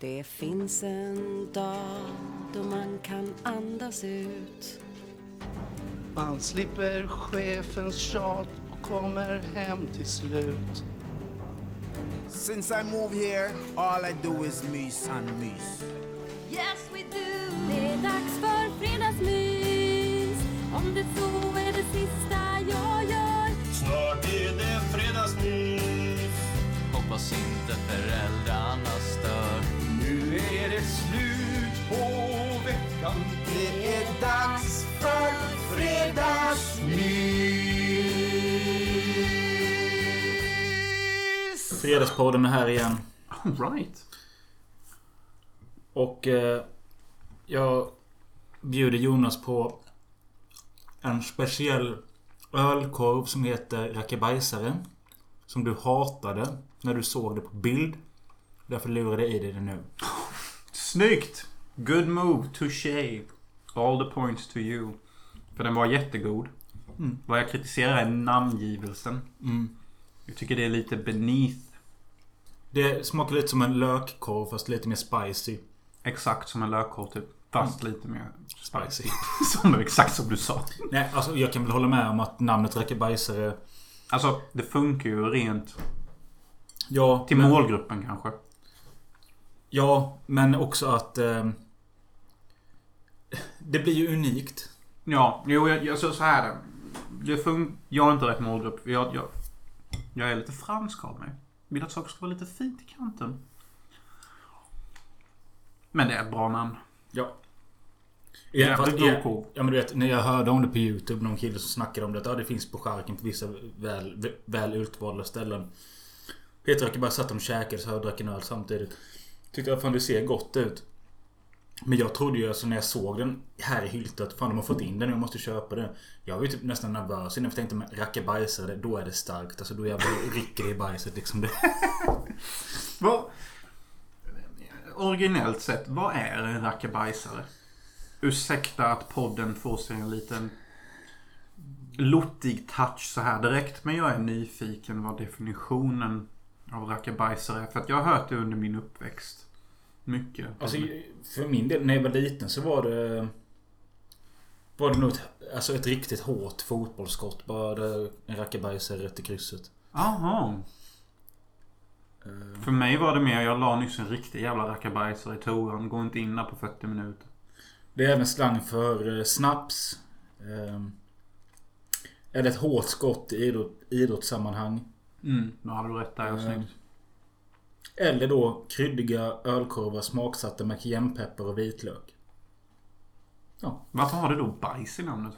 Det finns en dag då man kan andas ut. Man slipper chefens tjat och kommer hem till slut. Since I moved here, all I do is mys and mys. Yes we do Det är dags för fredagsmys Om det så är det sista jag gör Snart är det fredagsmys. Hoppas inte föräldrarna stör. Är det slut på veckan. Det är dags för fredagsmys! Fredagspodden är här igen. Alright. Och eh, jag bjuder Jonas på en speciell ölkorv som heter Rackabajsare. Som du hatade när du såg det på bild. Därför lurar jag i dig det nu. Snyggt! Good move, touché. All the points to you. För den var jättegod. Mm. Vad jag kritiserar är namngivelsen. Mm. Jag tycker det är lite beneath. Det smakar lite som en lökkorv fast lite mer spicy. Exakt som en lökkorv typ. Fast Mm. lite mer Spicy. som exakt som du sa. Nej, alltså jag kan väl hålla med om att namnet Rackabajsare... Alltså det funkar ju rent Ja, till men, målgruppen kanske. Ja, men också att... Eh, det blir ju unikt. Ja, jo jag, jag så, så här. är det. fun- jag är inte rätt målgrupp. Jag, jag, jag är lite fransk av mig. Vill att saker ska vara lite fint i kanten. Men det är ett bra namn. Ja. Jävligt fast- korv. Ja men du vet, när jag hörde om det på YouTube, någon kille som snackade om det. Att ja, det finns på charken på vissa väl, väl utvalda ställen. Peter och jag bara satt och käkade och drack en öl samtidigt. Tyckte jag fan det ser gott ut. Men jag trodde ju alltså när jag såg den här i hyltat. Fan de har fått in den jag måste köpa den. Jag var ju typ nästan nervös innan för jag tänkte men rackabajsare, då är det starkt. Alltså då jävlar rycker det i bajset liksom. Det. Vad... Originellt sett, vad är en rackabajsare? Ursäkta att podden får sig en liten lottig touch så här direkt. Men jag är nyfiken vad definitionen av rackabajsare. För att jag har hört det under min uppväxt. Mycket. Alltså för min del, när jag var liten så var det... Var det nog ett, alltså ett riktigt hårt fotbollsskott. Bara en rackabajsare rätt i krysset. Jaha. Eh, För mig var det mer, jag la nyss en riktig jävla rackabajsare i toan. Går inte in där på 40 minuter. Det är även slang för eh, snaps. Eh, det ett hårt skott i idrott, idrottssammanhang. Mm, då hade du rätt där. Mm. Snyggt. Eller då kryddiga ölkorvar smaksatta med cayennepeppar och vitlök. Varför har det då bajs i namnet?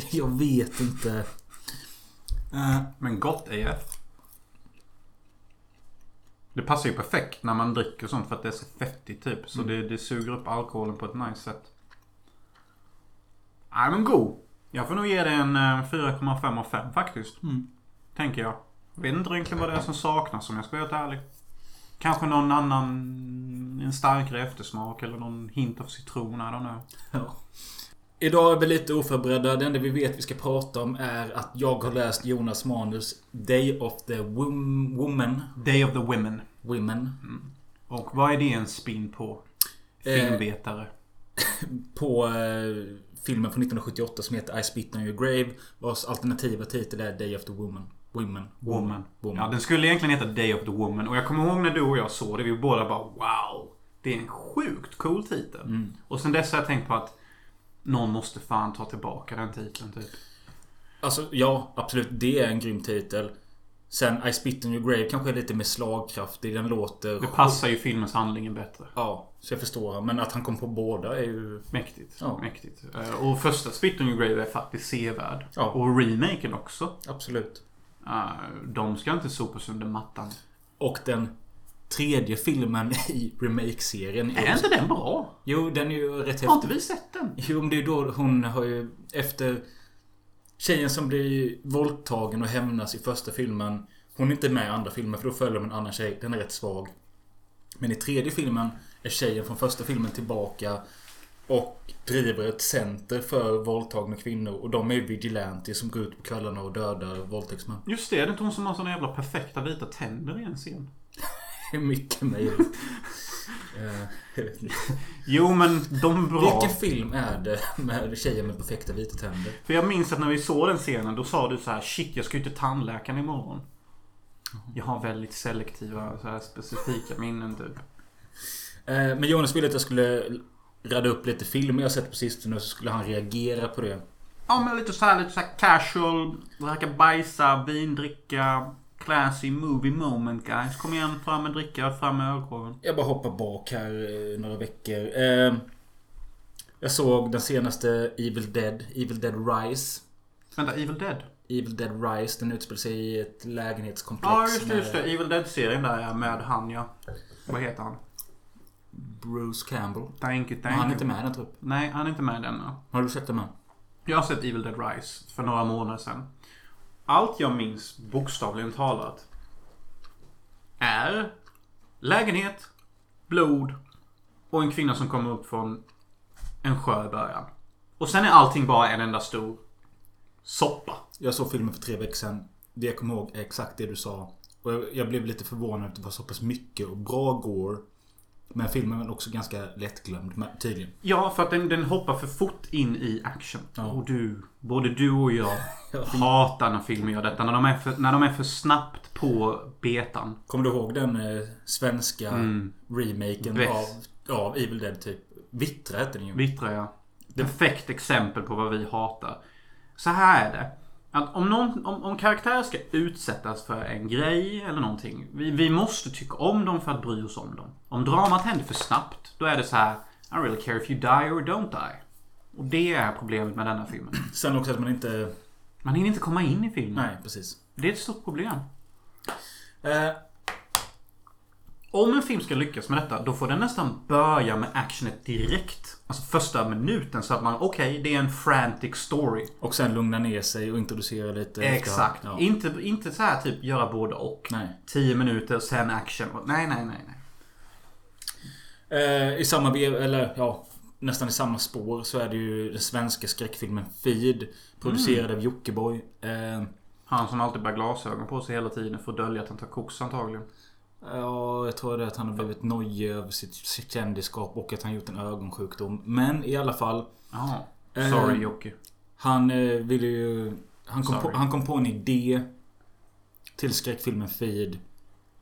Jag vet inte. Eh, Men gott AF. Det passar ju perfekt när man dricker sånt för att det är så fettigt typ. Så det, det suger upp alkoholen på ett nice sätt. Nej men god. Jag får nog ge det en eh, 4,5 av 5 faktiskt. Mm. Tänker jag. Vet inte egentligen vad det är som saknas om jag ska vara helt ärlig. Kanske någon annan... En starkare eftersmak eller någon hint av citron. I don't know. Ja. Idag är vi lite oförberedda. Det enda vi vet vi ska prata om är att jag har läst Jonas manus Day of the Wom- Woman. Day of the Women. Women. Och vad är det en spin på? Eh, Filmvetare. På eh, filmen från 1978 som heter I Spit On Your Grave. Vars alternativa titel är Day of the Woman. Women. Woman. Woman. Ja, den skulle egentligen heta Day of the Woman. Och jag kommer ihåg när du och jag såg det. Vi båda bara wow. Det är en sjukt cool titel. Mm. Och sen dess har jag tänkt på att någon måste fan ta tillbaka den titeln typ. Alltså ja, absolut. Det är en grym titel. Sen I Spit On Your Grave kanske är lite mer slagkraftig. Den låter... Det passar ju filmens handlingen bättre. Ja, så jag förstår. Men att han kom på båda är ju... Mäktigt. Ja. Mäktigt. Eh, Och första Spit on Your Grave är faktiskt sevärd. Ja. Och remaken också. Absolut. Eh, De ska inte sopas under mattan. Och den tredje filmen i remake-serien. Är inte den bra? Jo, den är ju rätt Har inte häftig. vi sett den? Jo, men det är då hon har ju... Efter... Tjejen som blir våldtagen och hämnas i första filmen. Hon är inte med i andra filmen för då följer de en annan tjej. Den är rätt svag. Men i tredje filmen är tjejen från första filmen tillbaka. Och driver ett center för våldtagna kvinnor. Och de är ju vigilantes som går ut på kvällarna och dödar våldtäktsmän. Just det, är det inte hon som har såna jävla perfekta vita tänder i en scen? mycket möjligt. Eh. Jo men de bra. Vilken film är det med tjejer med perfekta vita tänder? För jag minns att när vi såg den scenen då sa du så här Shit jag ska ju till tandläkaren imorgon. Jag har väldigt selektiva så här specifika minnen typ. Eh, Men Jonas ville att jag skulle rada upp lite filmer jag sett på sistone så skulle han reagera på det. Ja men lite så här, lite så här casual. Dricka bajsa, vindricka. Classy movie moment guys. Kom igen, fram med dricka, fram med ölkorven. Jag bara hoppar bak här eh, några veckor. Eh, Jag såg den senaste Evil Dead, Evil Dead Rise. Vänta, Evil Dead? Evil Dead Rise, den utspelar sig i ett lägenhetskomplex. Ja just det, just det. Evil Dead-serien där med han ja. Vad heter han? Bruce Campbell. Thank you, Men thank han är you. inte med i den trupp. Nej, han är inte med i den. ja. Har du sett den med? Jag har sett Evil Dead Rise för några månader sedan. Allt jag minns, bokstavligen talat, är lägenhet, blod och en kvinna som kommer upp från en sjö i början. Och sen är allting bara en enda stor soppa. Jag såg filmen för tre veckor sedan. Det jag kommer ihåg är exakt det du sa. Och jag, jag blev lite förvånad att det var så pass mycket och bra gore. Men filmen var också ganska lättglömd, tydligen. Ja, för att den, den hoppar för fort in i action. Ja. Och du, både du och jag, Ja. hatar när filmer gör detta. När de är för, när de är för snabbt på betan. Kommer du ihåg den eh, svenska Mm. remaken av, av Evil Dead typ? Vittra hette den ju. Vittra ja. Perfekt exempel på vad vi hatar. Så här är det. Att om, någon, om, om karaktärer ska utsättas för en grej eller någonting. Vi, vi måste tycka om dem för att bry oss om dem. Om dramat händer för snabbt. Då är det så här. I really care if you die or don't die. Och det är problemet med denna filmen. Sen också att man inte... Man hinner inte komma in i filmen. Nej, precis. Det är ett stort problem. Eh, Om en film ska lyckas med detta, då får den nästan börja med actionet direkt. Alltså första minuten så att man, okej, det är en frantic story. och sen lugna ner sig och introducera lite... Exakt. Ja. Inte, inte så här typ göra både och. Nej. 10 minuter, sen action. Nej, nej, nej, nej. Eh, I samma eller ja, nästan i samma spår så är det ju den svenska skräckfilmen Feed. Producerad av Jockiboi. Eh, Han som alltid bär glasögon på sig hela tiden för att dölja att han tar koks antagligen. Ja, jag tror det att han har blivit nojig över sitt, sitt kändisskap och att han gjort en ögonsjukdom. Men i alla fall. Jaha. Eh, Sorry Jocke. Han eh, ville ju... Han kom, på, han kom på en idé till skräckfilmen Feed.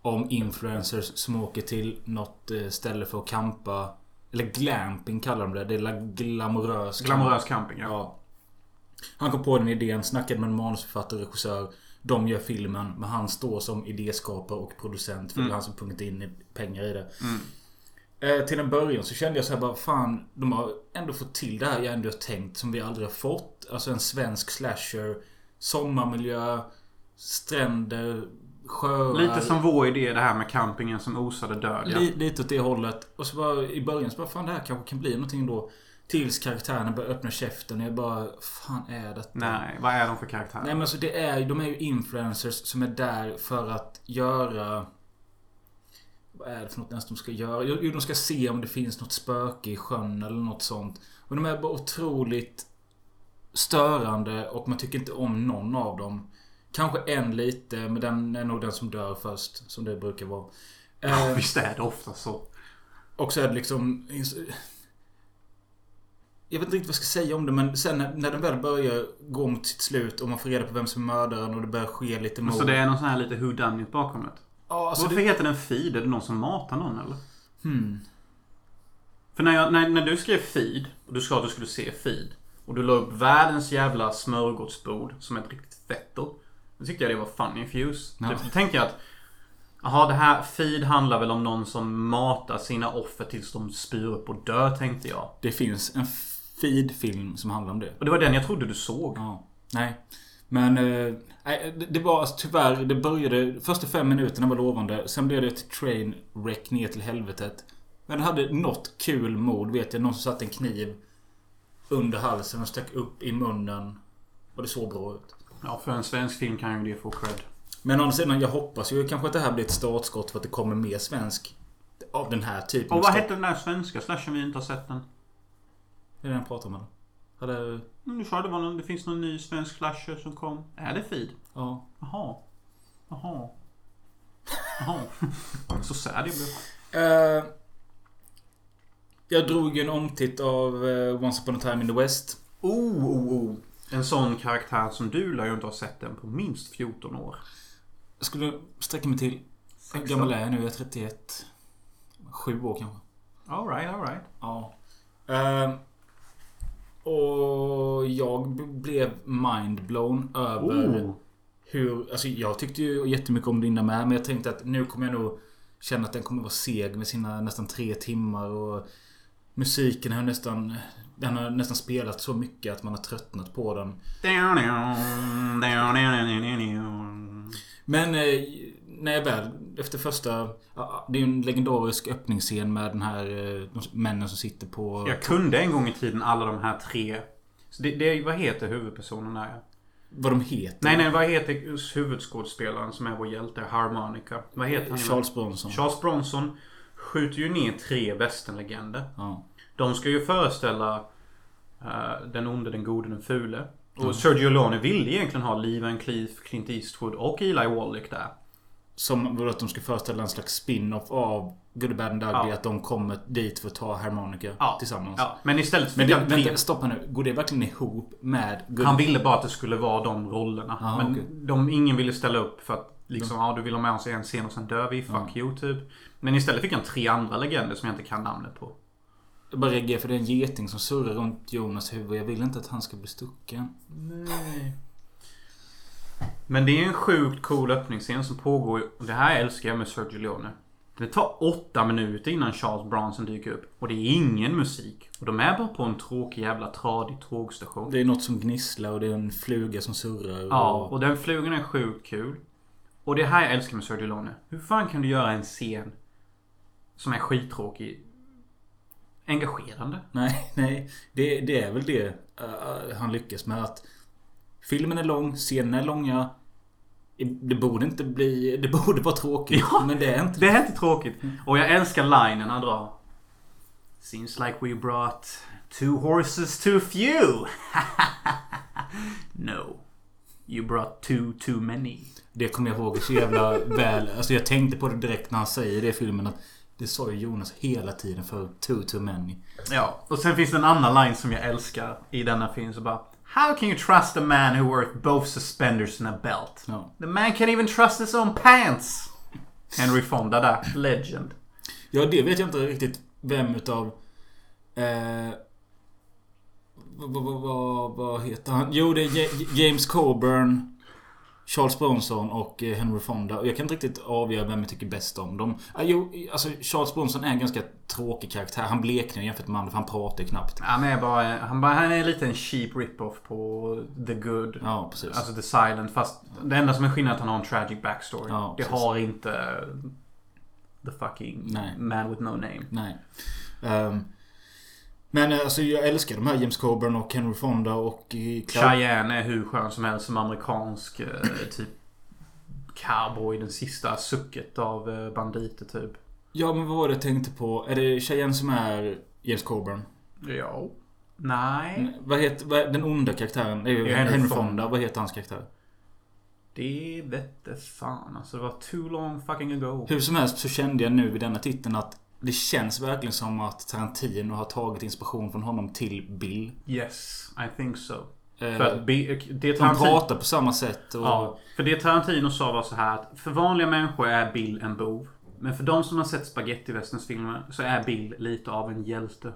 Om influencers som åker till något eh, ställe för att campa. Eller glamping kallar de det. Det är la- glamorös Glamorös camping, ja. Ja. Han kom på den idén, snackade med en manusförfattare och regissör. De gör filmen, men han står som idéskapare och producent. För det är han som punkt in pengar i det. Eh, till en början så kände jag så här bara Fan, de har ändå fått till det här jag ändå har tänkt som vi aldrig har fått. Alltså en svensk slasher. Sommarmiljö. Stränder. Sjöar. Lite som vår idé det här med campingen som osade död. Ja. Li- lite åt det hållet. Och så bara i början så bara fan det här kanske kan bli någonting då. Tills karaktärerna börjar öppna käften och jag bara fan är detta? Nej, vad är de för karaktär? Nej men alltså det är de är ju influencers som är där för att göra... Vad är det för något ens de ska göra? Jo, jo, de ska se om det finns något spöke i sjön eller något sånt. Och de är bara otroligt störande och man tycker inte om någon av dem. Kanske en lite, men den är nog den som dör först. Som det brukar vara. Ja, Eh, visst är det ofta så. och så är det liksom... Jag vet inte riktigt vad jag ska säga om det men sen när, när den väl börjar gå mot sitt slut och man får reda på vem som är mördaren och det börjar ske lite mord. Så det är någon sån här lite who done it bakom det? Ja, alltså Varför det... heter den feed? Är det någon som matar någon eller? Hmm. För när, jag, när, när du skrev feed och du sa att du skulle se feed och du la upp världens jävla smörgåsbord som ett riktigt fetto. Då tyckte jag det var funny fuse. Ja. Typ, då tänkte jag att Jaha, det här feed handlar väl om någon som matar sina offer tills de spyr upp och dör, tänkte jag. Det finns en feed-film som handlar om det. Och det var den jag trodde du såg. Ja. Nej. Men... Eh, det, var alltså, tyvärr... Det började... Första fem minuterna var lovande. Sen blev det ett train wreck ner till helvetet. Men det hade något kul mod vet jag. Någon som satte en kniv under halsen och stack upp i munnen. Och det såg bra ut. Ja, för en svensk film kan ju det få cred. Men å andra sidan, jag hoppas ju kanske att det här blir ett startskott för att det kommer mer svensk. Av den här typen. Och vad hette den där svenska slashen vi inte har sett den? Det är det jag pratar om eller? Hade... Mm, Du sa det, var någon, det finns någon ny svensk slasher som kom. Är det feed? Ja. Jaha. Jaha. Jaha. Så sad jag blev. Eh, jag drog en omtitt av eh, Once upon a time in the West. Oh, oh, oh. En sån karaktär som du lär ju inte ha sett den på minst 14 år. Jag skulle sträcka mig till... Hur gammal är jag nu? Jag är 31. Sju år kanske. Alright, alright. Ja. Eh, och jag blev mindblown över Oh. hur... Alltså jag tyckte ju jättemycket om Linda med. Men jag tänkte att nu kommer jag nog känna att den kommer vara seg med sina nästan tre timmar. Och musiken har nästan... Den har nästan spelat så mycket att man har tröttnat på den. Men eh, när jag väl efter första... Det är ju en legendarisk öppningsscen med den här eh, de männen som sitter på... Jag kunde en gång i tiden alla de här tre. Så det, det, vad heter huvudpersonen här? Vad de heter. Nej, nej, vad heter huvudskådespelaren som är vår hjälte? Harmonica. Vad heter han? Charles Bronson. Charles Bronson skjuter ju ner tre västernlegender. Ja. De ska ju föreställa eh, den onde, den gode, den fule. Och Sergio Leone ville egentligen ha Lee Van Cleef, Clint Eastwood och Eli Wallach där. Som var att de ska föreställa en slags spin-off av Good, Bad and Ugly. Ja. Att de kommer dit för att ta harmonika Ja. tillsammans. Ja, men istället så Men det, vänta, stoppa nu. Går det verkligen ihop med Good... Han ville bara att det skulle vara de rollerna. Ah, men okej. de, ingen ville ställa upp för att liksom, ja du vill ha med oss i en scen och sen dör vi. Fuck you typ. Men istället fick han tre andra legender som jag inte kan namnet på. Jag bara reagerar för det är en geting som surrar runt Jonas huvud. Jag vill inte att han ska bli stucken. Nej. Men det är en sjukt cool öppningsscen som pågår. Och det här älskar jag med Sergio Leone. Det tar åtta minuter innan Charles Bronson dyker upp. Och det är ingen musik. Och de är bara på en tråkig jävla tradig tågstation. Det är något som gnisslar och det är en fluga som surrar. Ja, och... och den flugan är sjukt kul. Och det här jag älskar med Sergio Leone. Hur fan kan du göra en scen som är skittråkig engagerande? Nej, nej. Det, det är väl det uh, han lyckas med. att Filmen är lång, scenerna är långa. Det borde inte bli... Det borde vara tråkigt. Ja, men det är inte Det är inte tråkigt. Och jag älskar linen han drar. Seems like we brought two horses too few. no. You brought two too many. Det kommer jag ihåg så jävla väl. Alltså jag tänkte på det direkt när han säger det i filmen. Att det sa ju Jonas hela tiden för too too many. Ja. Och sen finns det en annan line som jag älskar i denna film. Så bara How can you trust a man who worth both suspenders and a belt? Ja. The man can't even trust his own pants. Henry Fonda där. Legend. Ja, det vet jag inte riktigt vem utav... Eh, vad, vad, vad, vad heter han? Jo, det är Ja- James Coburn. Charles Bronson och eh, Henry Fonda. Och jag kan inte riktigt avgöra vem jag tycker bäst om dem. Ah, jo, alltså Charles Bronson är en ganska tråkig karaktär. Han bleknar jämfört med andra för han pratar knappt. Han är bara, han, bara, han är lite en cheap rip-off på The Good. Ja, precis. Alltså The Silent. Fast det enda som är skillnaden är att han har en tragic backstory. Ja, det har inte The fucking Nej. man with no name. Nej. Ehm, men eh, alltså jag älskar de här James Coburn och Henry Fonda och... eh, Cheyenne är hur skön som helst som amerikansk eh, typ cowboy. Den sista sucket av banditer typ. Ja, men vad var det jag tänkte på? Är det Cheyenne som är James Coburn? Ja. Nej. Vad heter vad, den onda karaktären? Är ju Henry Henry, Fonda. Fonda. Vad heter hans karaktär? Det vette fan alltså. Det var too long fucking ago. Hur som helst så kände jag nu vid denna titeln att det känns verkligen som att Tarantino har tagit inspiration från honom till Bill. Yes, I think so. Eh, För att be, det de Tarantino... pratar på samma sätt. Och, Ja, för det Tarantino sa var så här att för vanliga människor är Bill en bov. Men för de som har sett Spaghetti filmer så är Bill lite av en hjälte.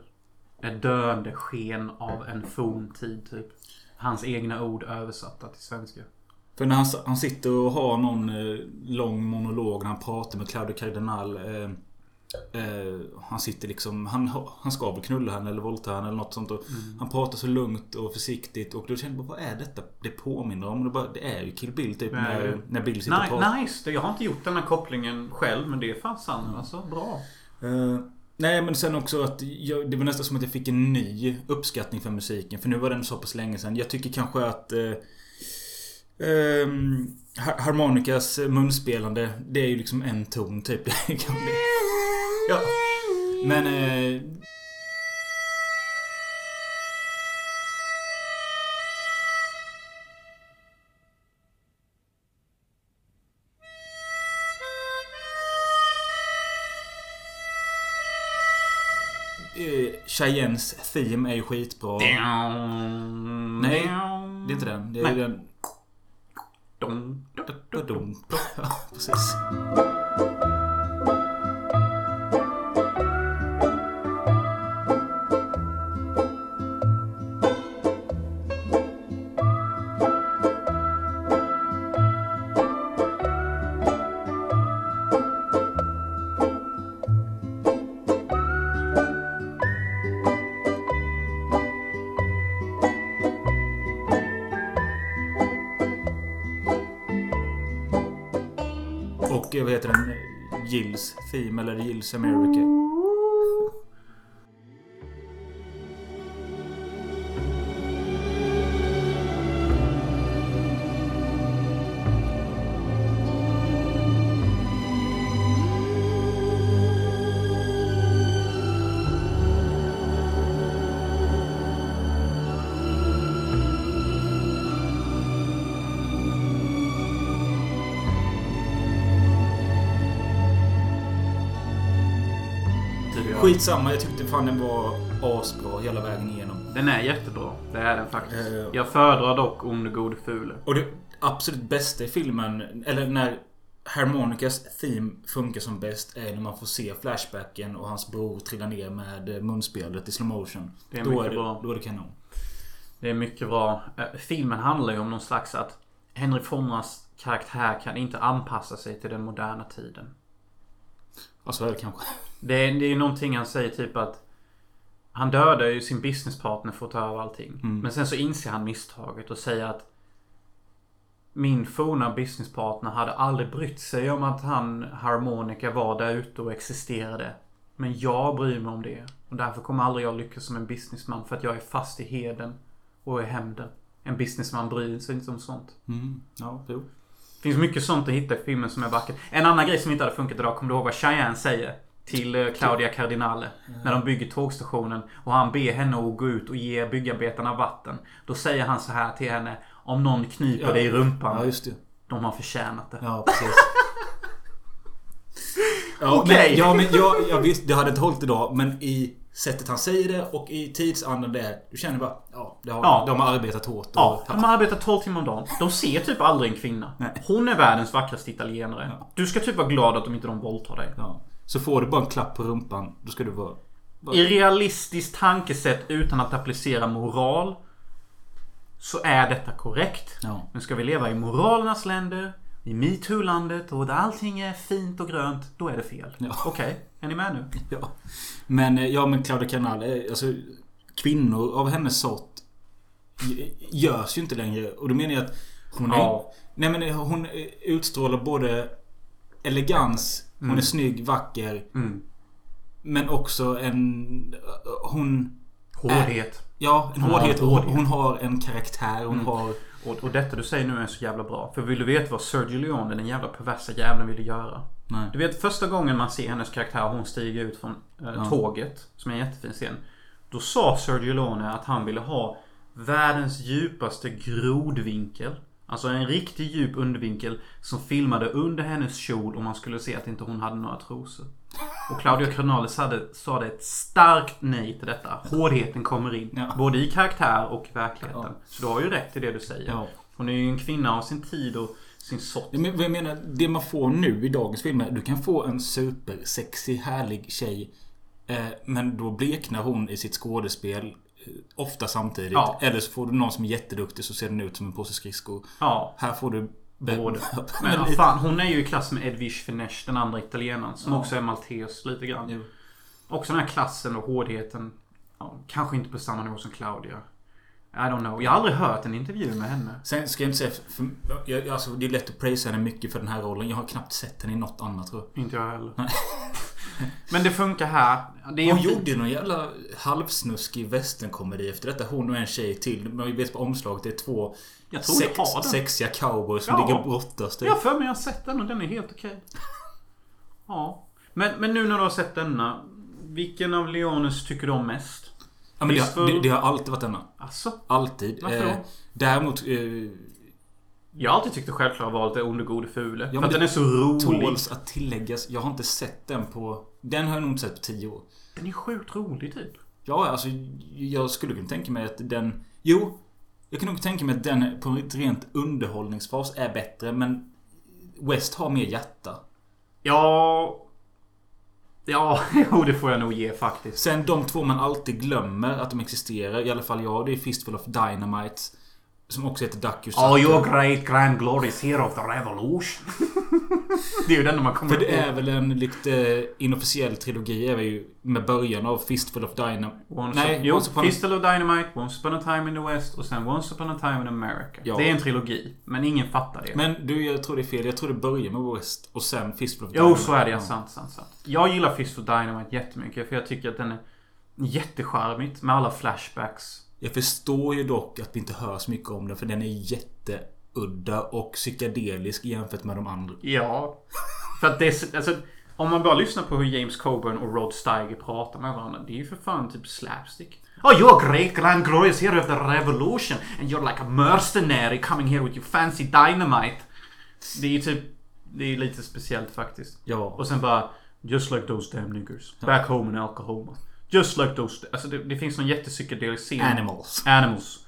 Ett döende sken av en forntid typ. Hans egna ord översatta till svenska. För när han, han sitter och har någon eh, lång monolog när han pratar med Claudio Cardinal. Eh, eh, han sitter liksom... Han, han ska väl knulla henne eller våldta henne eller något sånt. Och Han pratar så lugnt och försiktigt. Och då känner jag bara, vad är detta det påminner om? Det, bara, det är ju Kill Bill typ. Nej. När, när Bill sitter och pratar. Nej, nice. Jag har inte gjort den här kopplingen själv men det är fan sant. Alltså, bra. Eh, nej men sen också att jag, det var nästan som att jag fick en ny uppskattning för musiken. För nu var den så pass länge sedan. Jag tycker kanske att eh, ehm, har- Harmonikas munspelande Det är ju liksom en ton typ. ja. Men... Eh, eh Cheyennes theme är ju skitbra. Nej, det är inte den. Det är Nej. den... Dom, dom, dom, dom. Ja, precis. Eller Gills America. Skitsamma, jag tyckte fan den var asbra hela vägen igenom. Den är jättebra. Det är den faktiskt. Eh. Jag föredrar dock Onde Gode Fule. Och det absolut bästa i filmen, eller när Harmonicas theme funkar som bäst är när man får se Flashbacken och hans bror trilla ner med munspelet i slow motion. Det är då, mycket är det, bra. då är det kanon. Det är mycket bra. Eh, Filmen handlar ju om någon slags att Henry Fonras karaktär kan inte anpassa sig till den moderna tiden. Ja, så är det kanske. Det är, det är någonting han säger typ att Han dödar ju sin businesspartner för att ta över allting. Mm. Men sen så inser han misstaget och säger att Min forna businesspartner hade aldrig brytt sig om att han Harmonica var där ute och existerade. Men jag bryr mig om det. Och därför kommer aldrig jag lyckas som en businessman för att jag är fast i heden och i hämnden. En businessman bryr sig inte om sånt. Mm. Ja, jo. Det finns mycket sånt att hitta i filmen som är vackert. En annan grej som inte hade funkat idag, kommer du ihåg vad Cheyenne säger? Till eh, Claudia Cardinale. När de bygger tågstationen och han ber henne att gå ut och ge byggarbetarna vatten. Då säger han så här till henne. Om någon kniper Ja. dig i rumpan. Ja, just det. De har förtjänat det. Ja, precis. ja, Okej. men, ja, men jag, jag visst, det hade inte hållit idag. Men i sättet han säger det och i tidsandan det är. Du känner bara, ja, det har, Ja. de har arbetat hårt. Och, Ja, de har arbetat 12 timmar om dagen. De ser typ aldrig en kvinna. Nej. Hon är världens vackraste italienare. Ja. Du ska typ vara glad att de inte de våldtar dig. ja. Så får du bara en klapp på rumpan, då ska du vara... vara I realistiskt tankesätt utan att applicera moral. Så är detta korrekt. Ja. Men ska vi leva i moralernas länder, i metoo-landet och där allting är fint och grönt, då är det fel. Ja. Okej, är ni med nu? Ja. Men, eh, ja men Claudia Canal, eh, alltså kvinnor av hennes sort görs ju inte längre. Och då menar jag att hon är... Ja. Nej men hon utstrålar både elegans, hon Mm. är snygg, vacker. Mm. Men också en... Hon... Hårdhet. Ja, en Hon har hårdhet. en Hon, hon har en karaktär. Hon Mm. har... Och, och detta du säger nu är så jävla bra. För vill du veta vad Sergio Leone, den jävla perversa jäveln, ville göra? Nej. Du vet första gången man ser hennes karaktär hon stiger ut från eh, Ja. tåget. Som är en jättefin scen. Då sa Sergio Leone att han ville ha världens djupaste grodvinkel. Alltså en riktigt djup undervinkel som filmade under hennes kjol och man skulle se att inte hon hade några trosor. Och Claudia Cronales hade, sa det ett starkt nej till detta. Hårdheten kommer in. Ja. Både i karaktär och i verkligheten. Ja. Så du har ju rätt i det du säger. Ja. Hon är ju en kvinna av sin tid och sin sort. Men vad jag menar, det man får nu i dagens filmer. Du kan få en supersexig, härlig tjej. Eh, men då bleknar hon i sitt skådespel. Ofta samtidigt. Ja. Eller så får du någon som är jätteduktig så ser den ut som en påse skridskor. Ja. Här får du... Både. Men lite- fan, hon är ju i klass med Edwige Finesse, den andra italienaren. Som Ja. också är maltes lite grann. Jo. Också den här klassen och hårdheten. Ja, kanske inte på samma nivå som Claudia. I don't know. Jag har aldrig hört en intervju med henne. Sen ska jag inte säga... För, jag, alltså, det är lätt att prisa henne mycket för den här rollen. Jag har knappt sett henne i något annat tror jag. Inte jag heller. Men det funkar här. Det Hon en- gjorde någon jävla halvsnuskig westernkomedi efter detta. Hon och en tjej till. Men vi vet på omslaget det är två Jag tror jag har den. sexiga cowboys som Ja. ligger och brottas. typ. Jag har för mig jag har sett den och den är helt okej. Ja. Men, men nu när du har sett denna. Vilken av Leones tycker du om mest? Ja, men det, Fistfull. det, det har alltid varit denna. Alltså? Alltid. Varför då? Eh, däremot... Eh, Jag har alltid tyckt det självklara valet är Onde Gode Fule. för men att den är så rolig. Tåls att tilläggas. Jag har inte sett den på... Den har jag nog inte sett på tio år. Den är sjukt rolig typ. Ja, alltså jag skulle kunna tänka mig att den... Jo. Jag kan nog tänka mig att den på ett rent underhållningsfas är bättre, men... West har mer hjärta. Ja... Ja, jo det får jag nog ge faktiskt. Sen de två man alltid glömmer att de existerar, i alla fall jag, det är Fistful of Dynamite. Som också heter Duck Oh, your great grand glorious hero of the revolution. det är ju den man kommer För det är väl en lite inofficiell trilogi är ju med början av Fistful of Dynamite. Once Nej, jo, Once upon Pistol of Dynamite, Once upon a time in the West och sen Once upon a time in America. Ja. Det är en trilogi. Men ingen fattar det. Men du, jag tror det är fel. Jag tror det börjar med West och sen Fistful of Jo, Dynamite. så är det ja. Sant, sant, sant. Jag gillar Fist of Dynamite jättemycket för jag tycker att den är jättecharmigt med alla flashbacks. Jag förstår ju dock att vi inte hör så mycket om den för den är jätteudda och psykedelisk jämfört med de andra. Ja. För att det är, så- alltså, om man bara lyssnar på hur James Coburn och Rod Steiger pratar med varandra. Det är ju för fan typ slapstick. Oh, you're a great grand glorious hero of the revolution and you're like a mercenary coming here with your fancy dynamite. Det är ju typ... Det är lite speciellt faktiskt. Ja. Och sen bara... Just like those damn niggers. Back home in Oklahoma. Just like those... Alltså det, det finns någon jättepsykedelisk scen. Animals. Animals.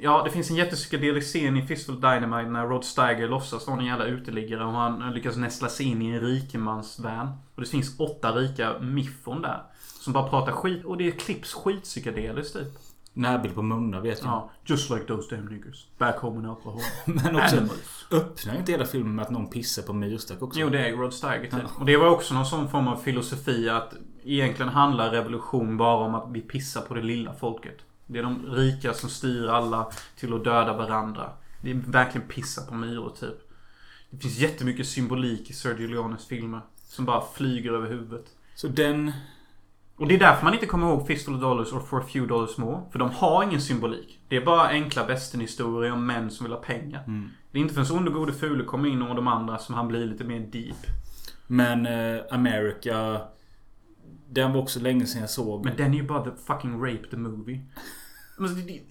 Ja, det finns en jättepsykedelisk scen i Fistful Dynamite när Rod Steiger låtsas vara en jävla uteliggare och han lyckas nästla sig in i en rikemansvan. Och det finns åtta rika miffon där. Som bara pratar skit och det klipps skitpsykedeliskt typ. Närbild på munnar vet jag. Ja, just like those damn niggers. Back home in Oklahoma. Men också Animals. öppnar inte hela filmen med att någon pissar på myrstack också? Jo, det är Rod Steiger typ. Och det var också någon sån form av filosofi att egentligen handlar revolution bara om att vi pissar på det lilla folket. Det är de rika som styr alla till att döda varandra. Det är verkligen pissa på myror typ. Det finns jättemycket symbolik i Sergio Leones filmer. Som bara flyger över huvudet. Så den... Och det är därför man inte kommer ihåg Fistful of Dollars och For a Few Dollars More. För de har ingen symbolik. Det är bara enkla västernhistorier om män som vill ha pengar. Det är inte förrän Onde Gode Fule kommer in och de andra som han blir lite mer deep. Men eh, America... Den var också länge sedan jag såg. Men den är ju bara the fucking rape the movie. Det-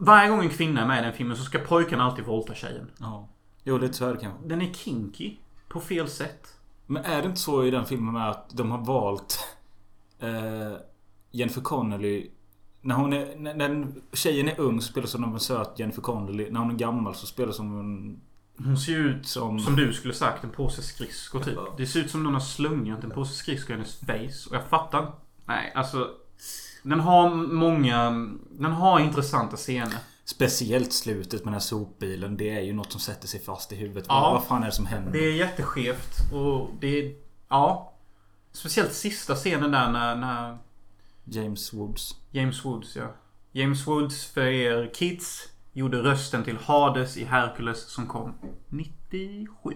Varje gång en kvinna är med i den filmen så ska pojkarna alltid våldta tjejen. Ja. Jo, lite så är det kanske. Den är kinky. På fel sätt. Men är det inte så i den filmen med att de har valt eh, Jennifer Connelly när hon är... När, när tjejen är ung så spelar som en söt Jennifer Connelly. När hon är gammal så spelar som en... Hon ser ju ut Som... som du skulle sagt en påse skridskor typ. Det ser ut som någon har slungat en påse skridskor i hennes face. Och jag fattar. Nej, alltså. Den har många... Den har intressanta scener. Speciellt slutet med den här sopbilen. Det är ju något som sätter sig fast i huvudet. Ja. Vad, vad fan är det som händer? Det är jätteskevt och det är... Ja. Speciellt sista scenen där när, när James Woods. James Woods, ja. James Woods, för er kids, gjorde rösten till Hades i Hercules som kom 97.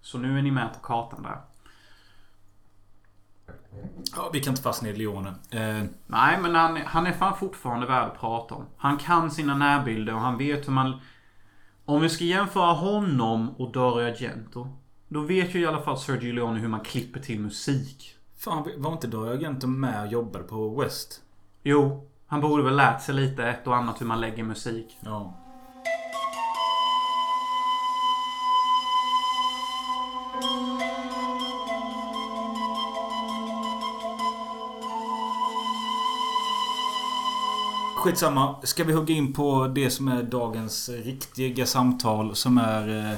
Så nu är ni med på kartan där. Ja, vi kan inte fastna i Leone. Eh, Nej, men han, han är fan fortfarande värd att prata om. Han kan sina närbilder och han vet hur man... Om vi ska jämföra honom och Dario Argento. Då vet ju i alla fall Sergio Leone hur man klipper till musik. fan, var inte Dario Argento med och jobbade på West? Jo, han borde väl lärt sig lite ett och annat hur man lägger musik. Ja. Skitsamma. Ska vi hugga in på det som är dagens riktiga samtal som är... Eh,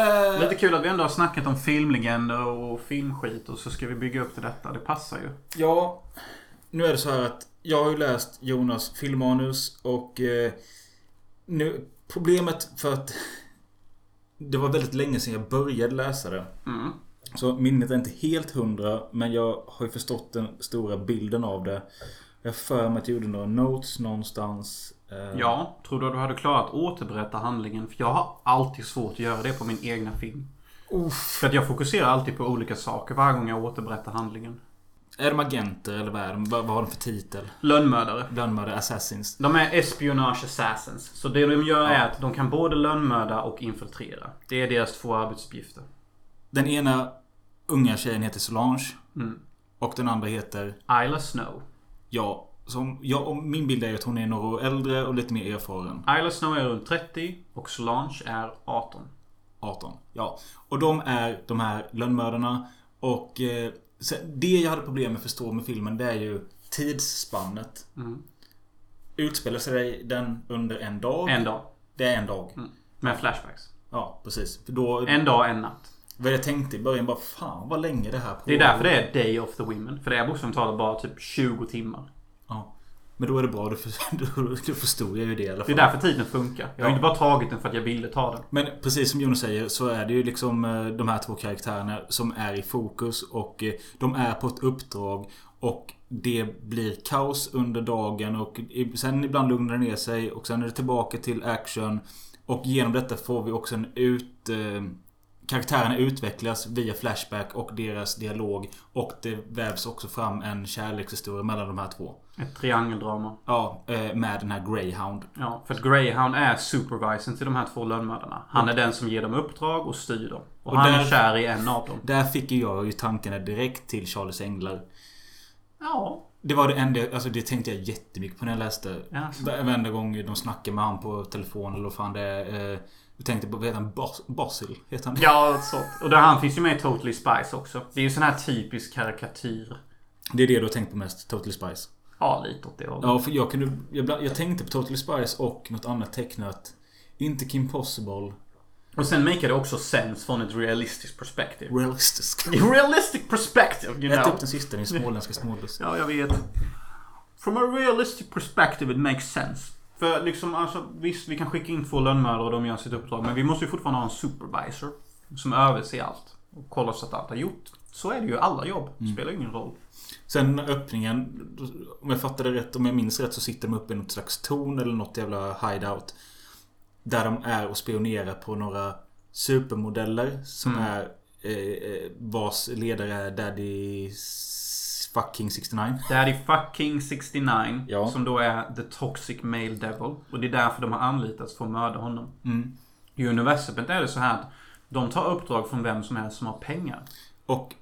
eh, Lite kul att vi ändå har snackat om filmlegender och filmskit och så ska vi bygga upp till detta. Det passar ju. Ja, nu är det så här att jag har ju läst Jonas filmmanus och eh, nu problemet för att det var väldigt länge sedan jag började läsa det. Mm. Så minnet är inte helt hundra men jag har ju förstått den stora bilden av det. Jag för mig att jag gjorde några notes någonstans. eh, Ja, tror du att du hade klarat att återberätta handlingen? För jag har alltid svårt att göra det på min egna film. För att jag fokuserar alltid på olika saker varje gång jag återberättar handlingen. Är de agenter eller vad är de? Vad, vad har de för titel? Lönnmördare. Lönnmördare, assassins. De är espionage assassins. Så det de gör är att de kan både lönnmörda och infiltrera. Det är deras två arbetsuppgifter. Den ena unga tjejen heter Solange. Mm. Och den andra heter... Isla Snow. Ja, Som, ja, och min bild är att hon är några år äldre och lite mer erfaren. Isla Snow är runt 30 och Solange är 18. 18. Ja. Och de är de här lönnmördarna. Och eh, det jag hade problem med att förstå med filmen det är ju tidsspannet. Mm. Utspelar sig den under en dag? En dag. Det är en dag. Mm. Med flashbacks. Ja, precis. För då, En dag, en natt. Vad jag tänkte i början bara Fan vad länge det här pågår. Det är därför det är Day of the Women. För det är bokstavligt talat bara typ 20 timmar. Men då är det bra. Då, för, då, då förstod jag ju det i alla Det fall. är därför tiden funkar. Jag har Ja. inte bara tagit den för att jag ville ta den. Men precis som Jonas säger så är det ju liksom eh, de här två karaktärerna som är i fokus och eh, de är på ett uppdrag och det blir kaos under dagen och sen ibland lugnar det ner sig och sen är det tillbaka till action och genom detta får vi också en ut... Eh, karaktärerna utvecklas via Flashback och deras dialog och det vävs också fram en kärlekshistoria mellan de här två. Ett triangeldrama. Ja, eh, med den här Greyhound. Ja, för att Greyhound är supervisen till de här två lönnmördarna. Han är den som ger dem uppdrag och styr dem. Och, Och han där- är kär i en av dem. Där fick jag ju tankarna direkt till Charles Änglar. Ja. Det var det enda, alltså det tänkte jag jättemycket på när jag läste. Jaså. Varenda gång de snackar med han på telefon eller vad fan det är. Eh, jag tänkte på, vad heter han? Bas, Basil? Heter han? Ja, så. Och där han finns ju med i Totally Spice också. Det är ju sån här typisk karikatyr. Det är det du har tänkt på mest? Totally Spice? Ja, lite åt det hållet. Ja, för jag kunde... Jag, jag tänkte på Totally Spice och något annat tecknat. Inte Kim Possible. Och sen make det också sense från ett realistiskt perspektiv. Realistisk. Realistic perspective, you Ät know. upp den sista, din småländska smålus. Ja, jag vet. From a realistic perspective it makes sense. För liksom, alltså visst, vi kan skicka in två lönnmördare och de gör sitt uppdrag. Men vi måste ju fortfarande ha en supervisor. Som överser allt. Och kollar så att allt är gjort. Så är det ju alla jobb. Det spelar ingen roll. Sen öppningen, om jag fattade rätt, om jag minns rätt så sitter de uppe i något slags torn eller något jävla hideout. Där de är och spionerar på några supermodeller som Mm. är eh, eh, vars ledare är Daddy fucking 69. Daddy fucking 69. Ja. Som då är the toxic male devil. Och det är därför de har anlitats för att mörda honom. Mm. I universumet är det så här att de tar uppdrag från vem som helst som har pengar. Och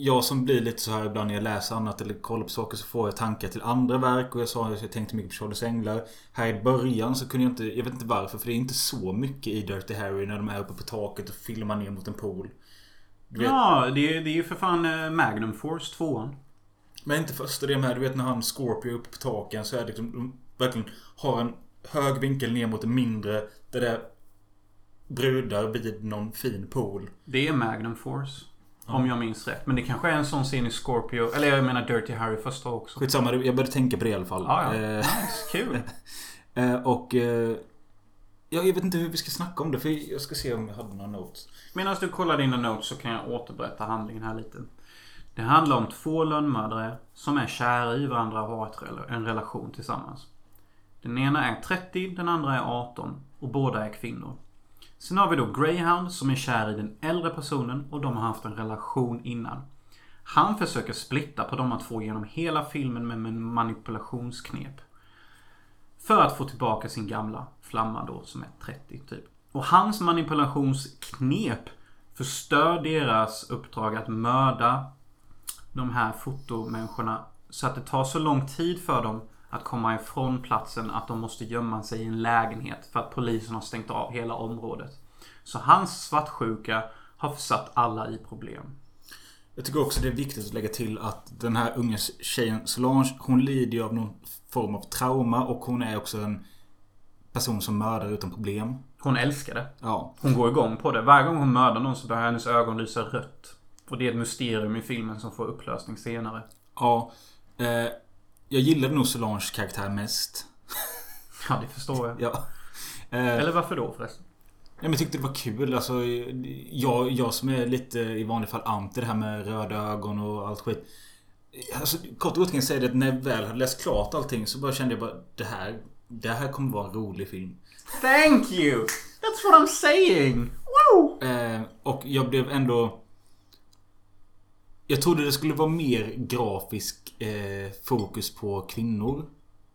jag som blir lite så här ibland när jag läser annat eller kollar på saker så får jag tankar till andra verk och jag sa att jag tänkte mycket på Charles Änglar. Här i början så kunde jag inte, jag vet inte varför för det är inte så mycket i Dirty Harry när de är uppe på taket och filmar ner mot en pool. Vet, Ja, det är, det är ju för fan eh, Magnum Force 2 Men inte första det med, du vet när han Scorpio är uppe på taken så är det liksom, de verkligen har en hög vinkel ner mot en mindre där det är brudar vid någon fin pool. Det är Magnum Force. Om jag minns rätt. Men det kanske är en sån scen i Scorpio. Eller jag menar Dirty Harry första också. Skitsamma, jag började tänka på det i alla fall. Ja, ja. Eh, Nice, kul. Eh, och... Eh, ja, jag vet inte hur vi ska snacka om det för jag ska se om jag hade några notes. Medan du kollar dina notes så kan jag återberätta handlingen här lite. Det handlar om två lönnmördare som är kära i varandra och har en relation tillsammans. Den ena är 30, den andra är 18 och båda är kvinnor. Sen har vi då Greyhound som är kär i den äldre personen och de har haft en relation innan. Han försöker splitta på de här två genom hela filmen med manipulationsknep. För att få tillbaka sin gamla flamma då som är 30 typ. Och hans manipulationsknep förstör deras uppdrag att mörda de här fotomänniskorna. Så att det tar så lång tid för dem att komma ifrån platsen att de måste gömma sig i en lägenhet för att polisen har stängt av hela området. Så hans svartsjuka har försatt alla i problem. Jag tycker också det är viktigt att lägga till att den här unga tjejen Solange, hon lider ju av någon form av trauma och hon är också en person som mördar utan problem. Hon älskar det. Ja. Hon går igång på det. Varje gång hon mördar någon så börjar hennes ögon lysa rött. Och det är ett mysterium i filmen som får upplösning senare. Ja. Eh, jag gillade nog Solanges karaktär mest. Ja, det förstår jag. Ja. Eh, Eller varför då förresten? Ja, men jag tyckte det var kul. Alltså, jag, jag som är lite i vanliga fall anti det här med röda ögon och allt skit. Alltså, kort och gott kan jag säga det att när jag väl hade läst klart allting så bara kände jag bara det här, det här kommer vara en rolig film. Thank you! That's what I'm saying! Wow! Eh, och jag blev ändå... Jag trodde det skulle vara mer grafisk eh, fokus på kvinnor.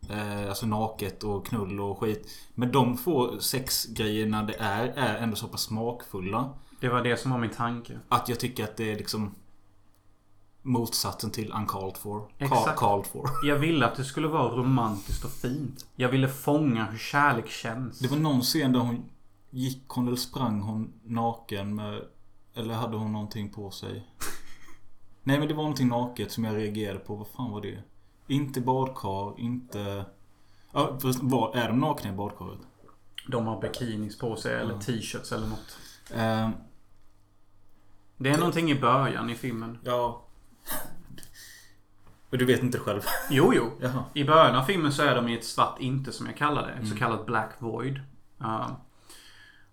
Eh, alltså naket och knull och skit. Men de få sexgrejerna det är, är ändå så pass smakfulla. Det var det som var min tanke. Att jag tycker att det är liksom... motsatsen till uncalled for. Exakt. Ca- Called for. Jag ville att det skulle vara romantiskt och fint. Jag ville fånga hur kärlek känns. Det var någon scen där hon gick hon eller sprang hon naken med... Eller hade hon någonting på sig? Nej men det var någonting naket som jag reagerade på. Vad fan var det? Inte badkar, inte... Ja, förresten, var, är de nakna i badkaret? De har bikinis på sig eller Ja. t-shirts eller något. Eh, Det är någonting i början i filmen. ja. Och du vet inte själv? Jo, jo. Jaha. I början av filmen så är de i ett svart inte som jag kallar det. Mm. så kallat Black Void. Uh,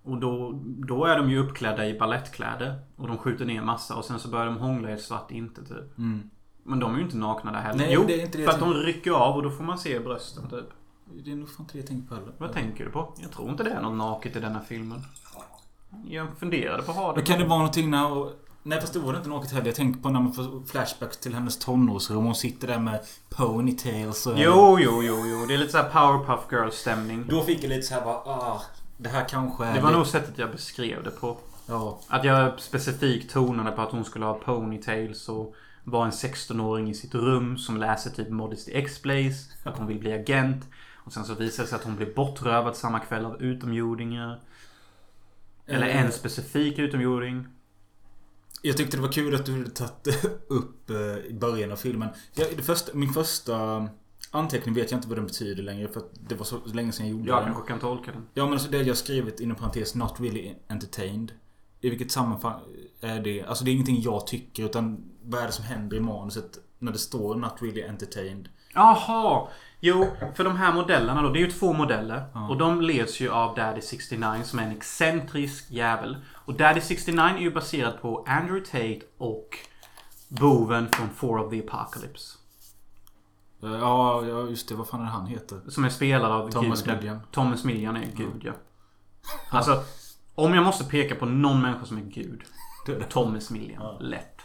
och då, då är de ju uppklädda i ballettkläder. Och de skjuter ner massa och sen så börjar de hångla i ett svart inte typ. Mm. Men de är ju inte nakna där heller. Nej, jo, det är inte det för att de rycker av och då får man se brösten typ. Det är nog fan inte det jag tänker på heller. Vad tänker du på? Jag tror inte det är något naket i denna filmen. Jag funderade på att ha det. Men kan det vara någonting när... Nej fast det var det inte naket heller. Jag tänker på när man får flashbacks till hennes tonårsrum. Hon sitter där med ponytails och... Jo, jo, jo, jo. Det är lite såhär Powerpuff Girls stämning. Då fick jag lite så här bara... Ah, det här kanske är... Det var lite- nog sättet jag beskrev det på. Ja. Att jag specifikt tonade på att hon skulle ha ponytails och vara en 16-åring i sitt rum som läser typ Modesty X-Plays. Att hon vill bli agent. Och sen så visar det sig att hon blir bortrövad samma kväll av utomjordingar. Eller Eh, en specifik utomjording. Jag tyckte det var kul att du hade tagit upp eh, i början av filmen. Jag, det första, min första anteckning vet jag inte vad den betyder längre för det var så länge sedan jag gjorde Jag den. kanske kan tolka den. Ja men alltså det jag skrivit inom parentes Not really entertained. I vilket sammanhang är det? Alltså det är ingenting jag tycker utan vad är det som händer i manuset när det står Not really entertained? Jaha! Jo, för de här modellerna då. Det är ju två modeller. Ja. Och de leds ju av Daddy 69 som är en excentrisk jävel. Och Daddy 69 är ju baserad på Andrew Tate och boven från Four of the Apocalypse. Eh, Ja, just det. Vad fan är det han heter? Som är spelad av Thomas guden. Millian. Thomas Millian är gud, ja. Alltså, om jag måste peka på någon människa som är gud. Det är det. Thomas Millian. Ja. Lätt.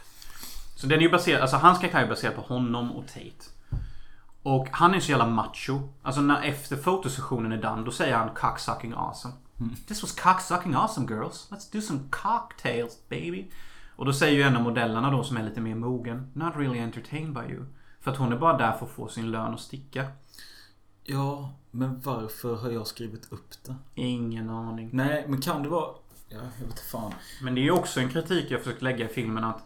Så den är ju baserad, alltså hans karaktär är baserad på honom och Tate. Och han är så jävla macho. Alltså när efter fotosessionen är done, då säger han cocksucking awesome. This was cocksucking awesome girls. Let's do some cocktails baby. Och då säger ju en av modellerna då som är lite mer mogen. Not really entertained by you. För att hon är bara där för att få sin lön och sticka. Ja, men varför har jag skrivit upp det? Ingen aning. Nej, men kan det vara... Ja, jag vet fan. Men det är ju också en kritik jag försökt lägga i filmen att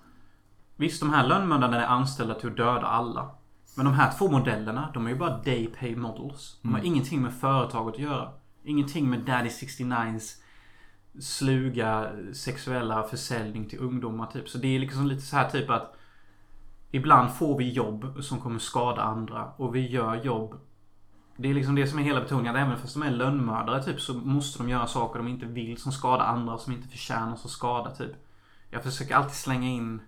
Visst, de här lönnmördarna är anställda till att döda alla. Men de här två modellerna, de är ju bara day pay models. De har ingenting med företaget att göra. Ingenting med Daddy 69s sluga sexuella försäljning till ungdomar typ. Så det är liksom lite så här typ att Ibland får vi jobb som kommer skada andra och vi gör jobb Det är liksom det som är hela betoningen. att Även fast de är lönnmördare typ så måste de göra saker de inte vill som skadar andra och som inte förtjänar att skada typ. Jag försöker alltid slänga in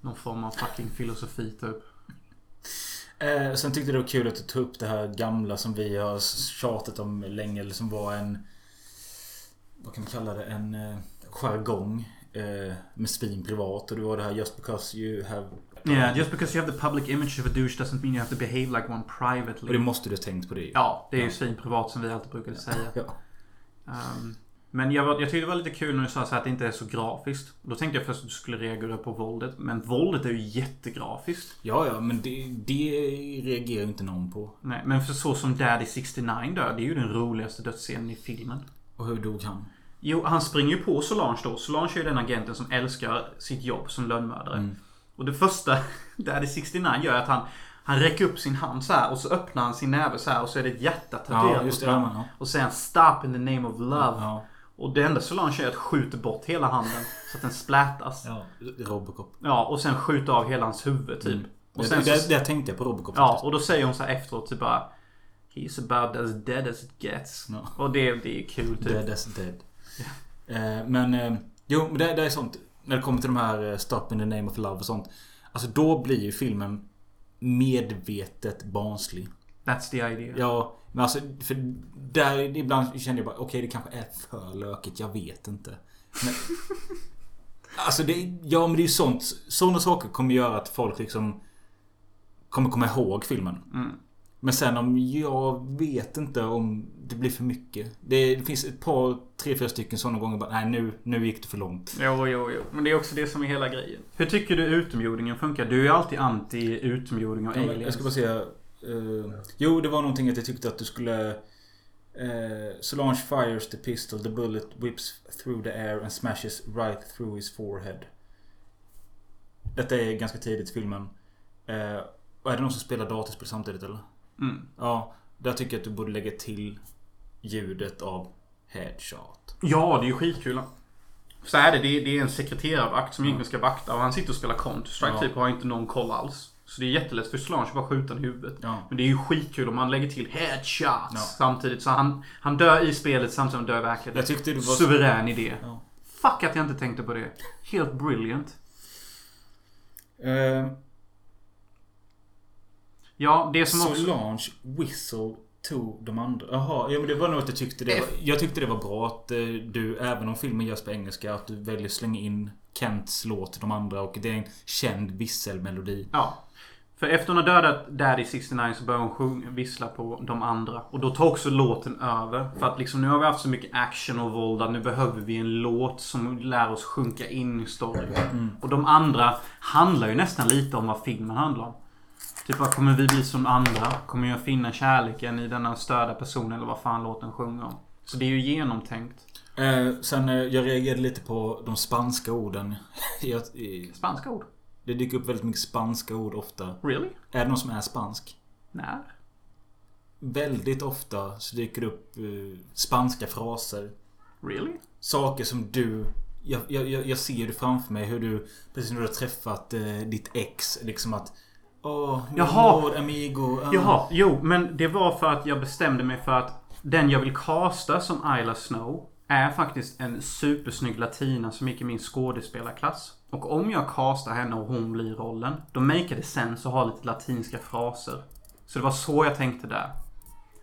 någon form av fucking filosofi typ. Eh, sen tyckte jag det var kul att du tog upp det här gamla som vi har tjatat om länge. Eller som var en... Vad kan man kalla det? En eh, jargong. Eh, med svin privat. Och det var det här Just because you have... Yeah, just because you have the public image of a douche doesn't mean you have to behave like one Och privately. det måste du ha tänkt på det. Ja, det är ju Ja. svin privat som vi alltid brukade säga. Ja. Ehm, men jag, var, jag tyckte det var lite kul när du sa att det inte är så grafiskt. Då tänkte jag först att du skulle reagera på våldet. Men våldet är ju jättegrafiskt. Ja, ja, men det, det reagerar ju inte någon på. Nej, men för så som Daddy 69 dör, det är ju den roligaste dödsscenen i filmen. Och hur dog han? Jo, han springer ju på Solange då. Solange är ju den agenten som älskar sitt jobb som lönnmördare. Mm. Och det första Daddy 69 gör är att han han räcker upp sin hand så här och så öppnar han sin näve så här och så är det ett hjärta tatuerat Ja, det. på Ja, ja. Och säger han Stop in the name of love. Ja, Och det enda Solange gör är att skjuta bort hela handen så att den splätas. Ja. ja. Robocop. och sen skjuta av hela hans huvud typ. Och det, sen det, så, det tänkte jag på Robocop Ja, faktiskt. och då säger hon så här efteråt typ bara He's about as dead as it gets. Ja. Och det, det är kul typ. Dead as dead. Eh, men... Eh, jo, men det, det är sånt. När det kommer till de här eh, Stop in the name of love och sånt. Alltså då blir ju filmen medvetet barnslig. That's the idea. Ja, men alltså för där ibland kände jag bara okej det kanske är för lökigt. Jag vet inte. Men, alltså det, ja men det är ju sånt. Sådana saker kommer göra att folk liksom kommer komma ihåg filmen. Mm. Men sen om jag vet inte om det blir för mycket. Det, det finns ett par, tre, fyra stycken sådana gånger bara, nej nu, nu gick det för långt. Jo, jo, jo. Men det är också det som är hela grejen. Hur tycker du utomjordingen funkar? Du är ju alltid anti utomjording och Ja, aliens. Jag ska bara säga. eh, jo, det var någonting att jag tyckte att du skulle... Uh, Solange fires the pistol, the bullet whips through the air and smashes right through his forehead. Detta är ganska tidigt i filmen. Och är det någon som spelar datorspel samtidigt eller? Mm. Ja, där tycker jag att du borde lägga till ljudet av headshot. Ja, det är ju skitkul. Så är det. Det är, en sekreterarvakt som egentligen ska vakta och han sitter och spelar Counter-Strike Ja. typ och har inte någon koll alls. Så det är jättelätt för Solange att bara skjuta i huvudet. Ja. Men det är ju skitkul om man lägger till headshots Ja. samtidigt. Så han, han dör i spelet samtidigt som han dör i verkligheten. Jag tyckte det var... Suverän idé. Ja. Fuck att jag inte tänkte på det. Helt brilliant. Eh, Ja, det som också... Solange whistle to de andra. Jaha, ja men det var nog att jag tyckte det var, Jag tyckte det var bra att eh, du, även om filmen görs på engelska, att du väljer att slänga in Kents låt de andra och det är en känd visselmelodi. Ja. För efter hon har dödat Daddy 69 så börjar hon sjunga, vissla på de andra. Och då tar också låten över. För att liksom nu har vi haft så mycket action och våld att nu behöver vi en låt som lär oss sjunka in i storyn. Och de andra handlar ju nästan lite om vad filmen handlar om. Typ vad kommer vi bli som andra? Kommer jag finna kärleken i denna störda person eller vad fan låten sjunger om? Så det är ju genomtänkt. Eh, sen eh, jag reagerade lite på de spanska orden. jag, eh, Spanska ord. det dyker upp väldigt mycket spanska ord ofta. Really? Är det någon som är spansk? När? Väldigt ofta så dyker det upp eh, spanska fraser. Really? Saker som du... Jag, jag, jag jag ser det framför mig hur du... Precis när du har träffat eh, ditt ex. Liksom att... Åh, mi Jaha. amor, amigo. ah." Jaha, jo, men det var för att jag bestämde mig för att den jag vill casta som Isla Snow är faktiskt en supersnygg latina som gick i min skådespelarklass. Och om jag castar henne och hon blir rollen, då maker det sense att ha lite latinska fraser. Så det var så jag tänkte där.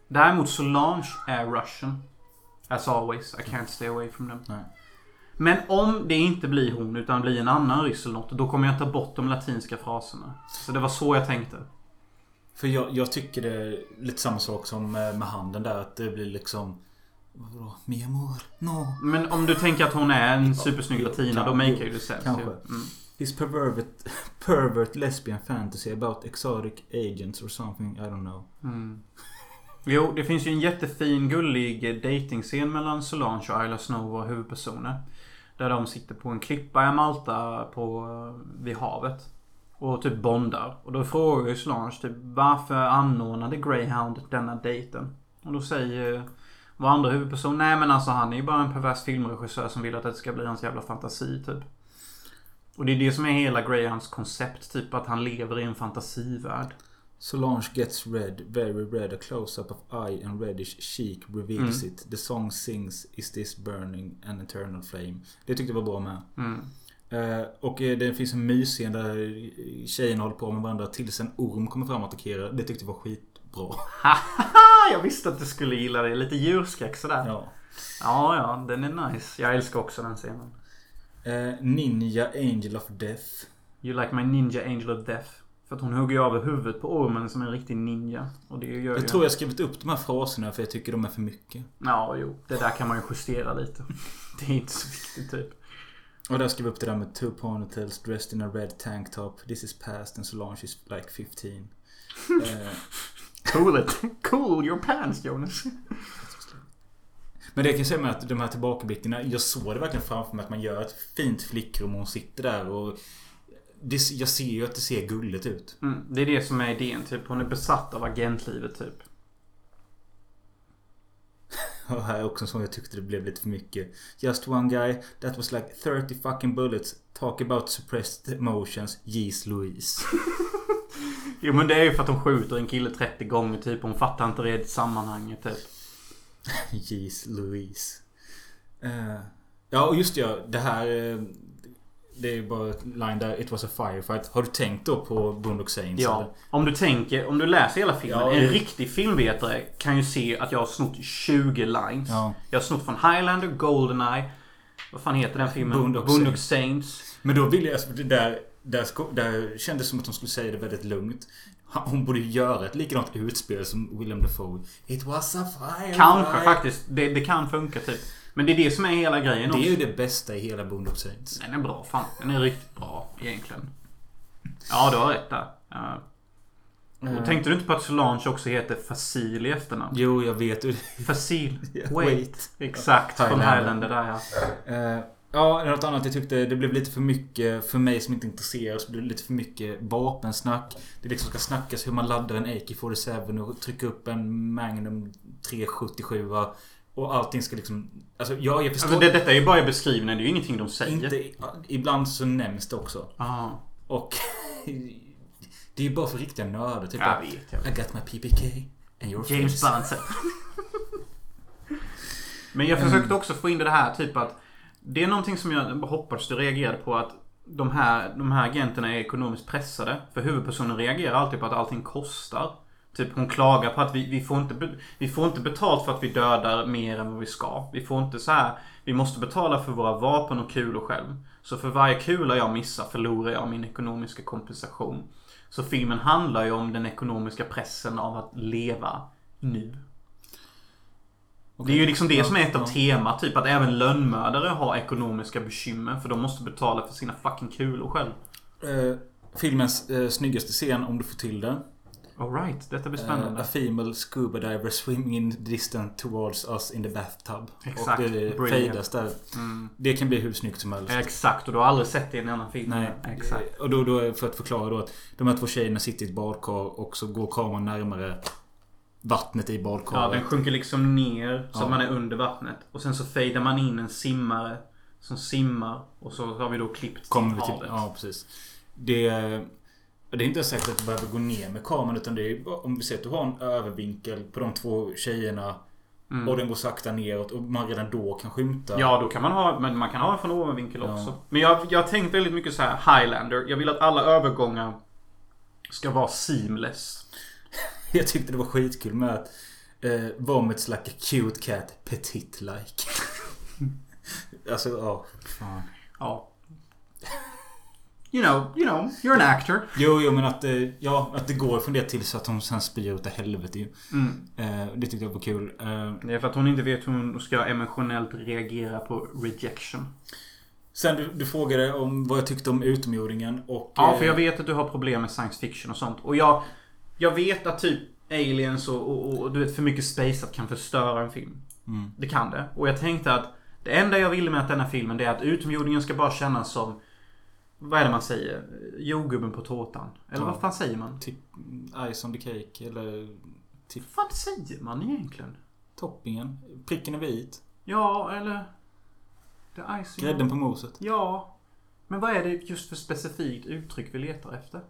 Däremot Solange är Russian. As always, I can't stay away from them. Nej. Men om det inte blir hon utan blir en annan ryss eller något, då kommer jag ta bort de latinska fraserna. Så det var så jag tänkte. För jag, jag tycker det är lite samma sak som med, med handen där. Att det blir liksom... Vadå? Mi amor? No. Men om du tänker att hon är en supersnygg latina, då make ju det sense. Kanske. Mm. His pervert, pervert lesbian fantasy about exotic agents or something. I don't know. Mm. Jo, det finns ju en jättefin gullig datingscen mellan Solange och Isla Snow och huvudpersoner. Där de sitter på en klippa i Malta på, vid havet. Och typ bondar. Och då frågar ju Solange typ varför anordnade Greyhound denna dejten? Och då säger vår andra huvudperson nej men alltså han är ju bara en pervers filmregissör som vill att det ska bli hans jävla fantasi typ. Och det är det som är hela Greyhounds koncept. Typ att han lever i en fantasivärld. Solange gets red, very red. A close-up of eye and reddish cheek reveals Mm. it. The song sings Is this burning an eternal flame. Det tyckte jag var bra med. Mm. Eh, och eh, det finns en mysscen där tjejerna håller på med varandra tills en orm kommer fram och attackerar. Det tyckte jag var skitbra. Jag visste att du skulle gilla det. Lite djurskräck sådär. Ja. Ja. ja, den är nice. Jag älskar också den scenen. Eh, Ninja Angel of Death. You like my ninja angel of death. För att hon hugger ju av huvudet på ormen som en riktig ninja. Och det gör ju... Jag tror jag skrivit upp de här fraserna för jag tycker de är för mycket. Ja, jo. Det där kan man ju justera lite. Det är inte så viktigt typ. Och där skrev jag upp det där med two ponytails dressed in a red tank top. This is past and Solange is like 15. eh, Cool it. Cool your pants Jonas. Men det jag kan säga med att de här tillbakablickarna. Jag såg det verkligen framför mig att man gör ett fint flickrum och hon sitter där och... Det, jag ser ju att det ser gulligt ut. Mm, det är det som är idén typ. Hon är besatt av agentlivet typ. Och här är också en sån jag tyckte det blev lite för mycket. Just one guy, that was like 30 fucking bullets. Talk about suppressed emotions. Jeez Louise. Jo men det är ju för att hon skjuter en kille 30 gånger typ. Hon fattar inte det sammanhanget typ. Jeez Louise. Eh, ja och just ja, det här... det är bara line där. It was a firefight. Har du tänkt då på Boondock Saints? Ja. eller? Om du tänker, om du läser hela filmen. Ja, en det- riktig filmvetare kan ju se att jag har snott 20 lines. Ja. Jag har snott från Highlander, Goldeneye. Vad fan heter den filmen? Boondock Boondock Saints. Men då vill jag... Alltså, det där... där, där kändes det som att hon skulle säga det väldigt lugnt. Hon borde ju göra ett likadant utspel som William Dafoe. It was a fire Kanske fire. faktiskt. Det, det kan funka typ. Men det är det som är hela grejen Det är ju också. det bästa i hela Boondock Saints. Den är bra fan. Den är riktigt bra egentligen. Ja, du har rätt där. Ja. Och tänkte du inte på att Solange också heter Facil i efternamn? Jo, jag vet. ju. Facil. Ja, Wait. wait. Exakt. Från Highlander. Där ja. Eh, ja, något annat jag tyckte. Det blev lite för mycket för mig som inte är intresserad. Så blev det lite för mycket vapensnack. Det liksom ska snackas hur man laddar en AK-47 och trycker upp en Magnum 377. Och allting ska liksom... Alltså, ja, jag förstår. Alltså, det, detta är ju bara beskrivningen. Det är ju ingenting de säger. inte, ibland så nämns det också. Ah. Och... det är ju bara för riktiga nördar. Typ Jag vet, jag vet. I got my PPK. And your James. Bond. Men jag försökte också få in det här typ att Det är någonting som jag hoppas du reagerade på att de här, de här agenterna är ekonomiskt pressade. För huvudpersonen reagerar alltid på att allting kostar. Typ hon klagar på att vi, vi, får inte, vi får inte betalt för att vi dödar mer än vad vi ska. Vi får inte så här. Vi måste betala för våra vapen och kulor själv. Så för varje kula jag missar förlorar jag min ekonomiska kompensation. Så filmen handlar ju om den ekonomiska pressen av att leva nu. Det är ju liksom det som är ett av temat. Typ att även lönnmördare har ekonomiska bekymmer. För de måste betala för sina fucking kulor själv. Eh, filmens eh, snyggaste scen, om du får till det. Alright, detta blir Uh, spännande. a female scuba diver swimming in distance towards us in the bathtub. Exakt. Och det fejdas där. Mm. Det kan bli hur snyggt som helst. Exakt, och du har aldrig sett det i en annan film. Nej, Exakt. Och då, då, för att förklara då att de här två tjejerna sitter i ett badkar och så går kameran närmare vattnet i Ja, badkaret. den sjunker liksom ner så Ja. man är under vattnet. Och sen så fejdar man in en simmare som simmar. Och så har vi då klippt Kommer till, havet. ja, precis. Det, det är inte säkert att du behöver gå ner med kameran utan det är om vi ser att du har en övervinkel på de två tjejerna Mm. och den går sakta neråt och man redan då kan skymta. Ja, då kan man ha, men man kan ha från ovanvinkel Ja. också. Men jag, jag har tänkt väldigt mycket så här Highlander. Jag vill att alla övergångar ska vara seamless. Jag tyckte det var skitkul med att eh, Vomits like a cute cat petit like. alltså ja. Fan. Ja. You know, you know, you're an actor. Jo, jo men att, eh, ja, att det går från det till så att hon sen spyr ut i helvete ju. Mm. Eh, det tyckte jag var kul. Eh, Det är för att hon inte vet hur hon ska emotionellt reagera på rejection. sen du, du frågade om vad jag tyckte om utomjordingen och... Ja, eh, för jag vet att du har problem med science fiction och sånt. Och jag, jag vet att typ aliens och, och, och du vet för mycket space kan förstöra en film. Mm. Det kan det. Och jag tänkte att det enda jag ville med att denna filmen det är att utomjordingen ska bara kännas som vad är det man säger? Jordgubben på tårtan? Eller Ja. vad fan säger man? Typ Ice on the cake eller... Typ Vad fan säger man egentligen? toppingen. Pricken är vit. Ja, eller... Grädden på moset. Ja. Men vad är det just för specifikt uttryck vi letar efter?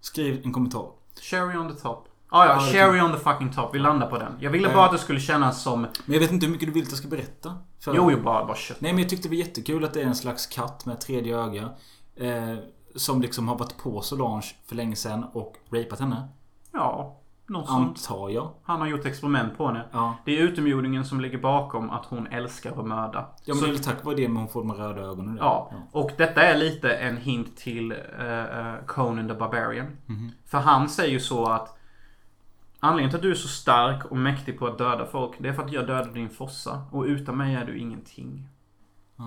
Skriv en kommentar. Cherry on the top. Ah, ja, cherry on the fucking top. Vi landar på den. Jag ville bara att det skulle kännas som... Men jag vet inte hur mycket du vill att jag ska berätta. För- Jo, jo, bara, bara kött. Nej men jag tyckte det var jättekul att det är en slags katt med tredje öga. Eh, som liksom har varit på Solange för länge sedan och rapat henne. Ja, något sånt. Antar jag. Han har gjort experiment på henne. Ja. Det är utomjordingen som ligger bakom att hon älskar att mörda. Ja men Så- det är väl tack vare det men hon får de röda ögonen. Ja, och detta är lite en hint till eh, eh, Conan the Barbarian. Mhm. För han säger ju så att Anledningen till att du är så stark och mäktig på att döda folk, det är för att jag dödade din fossa. Och utan mig är du ingenting.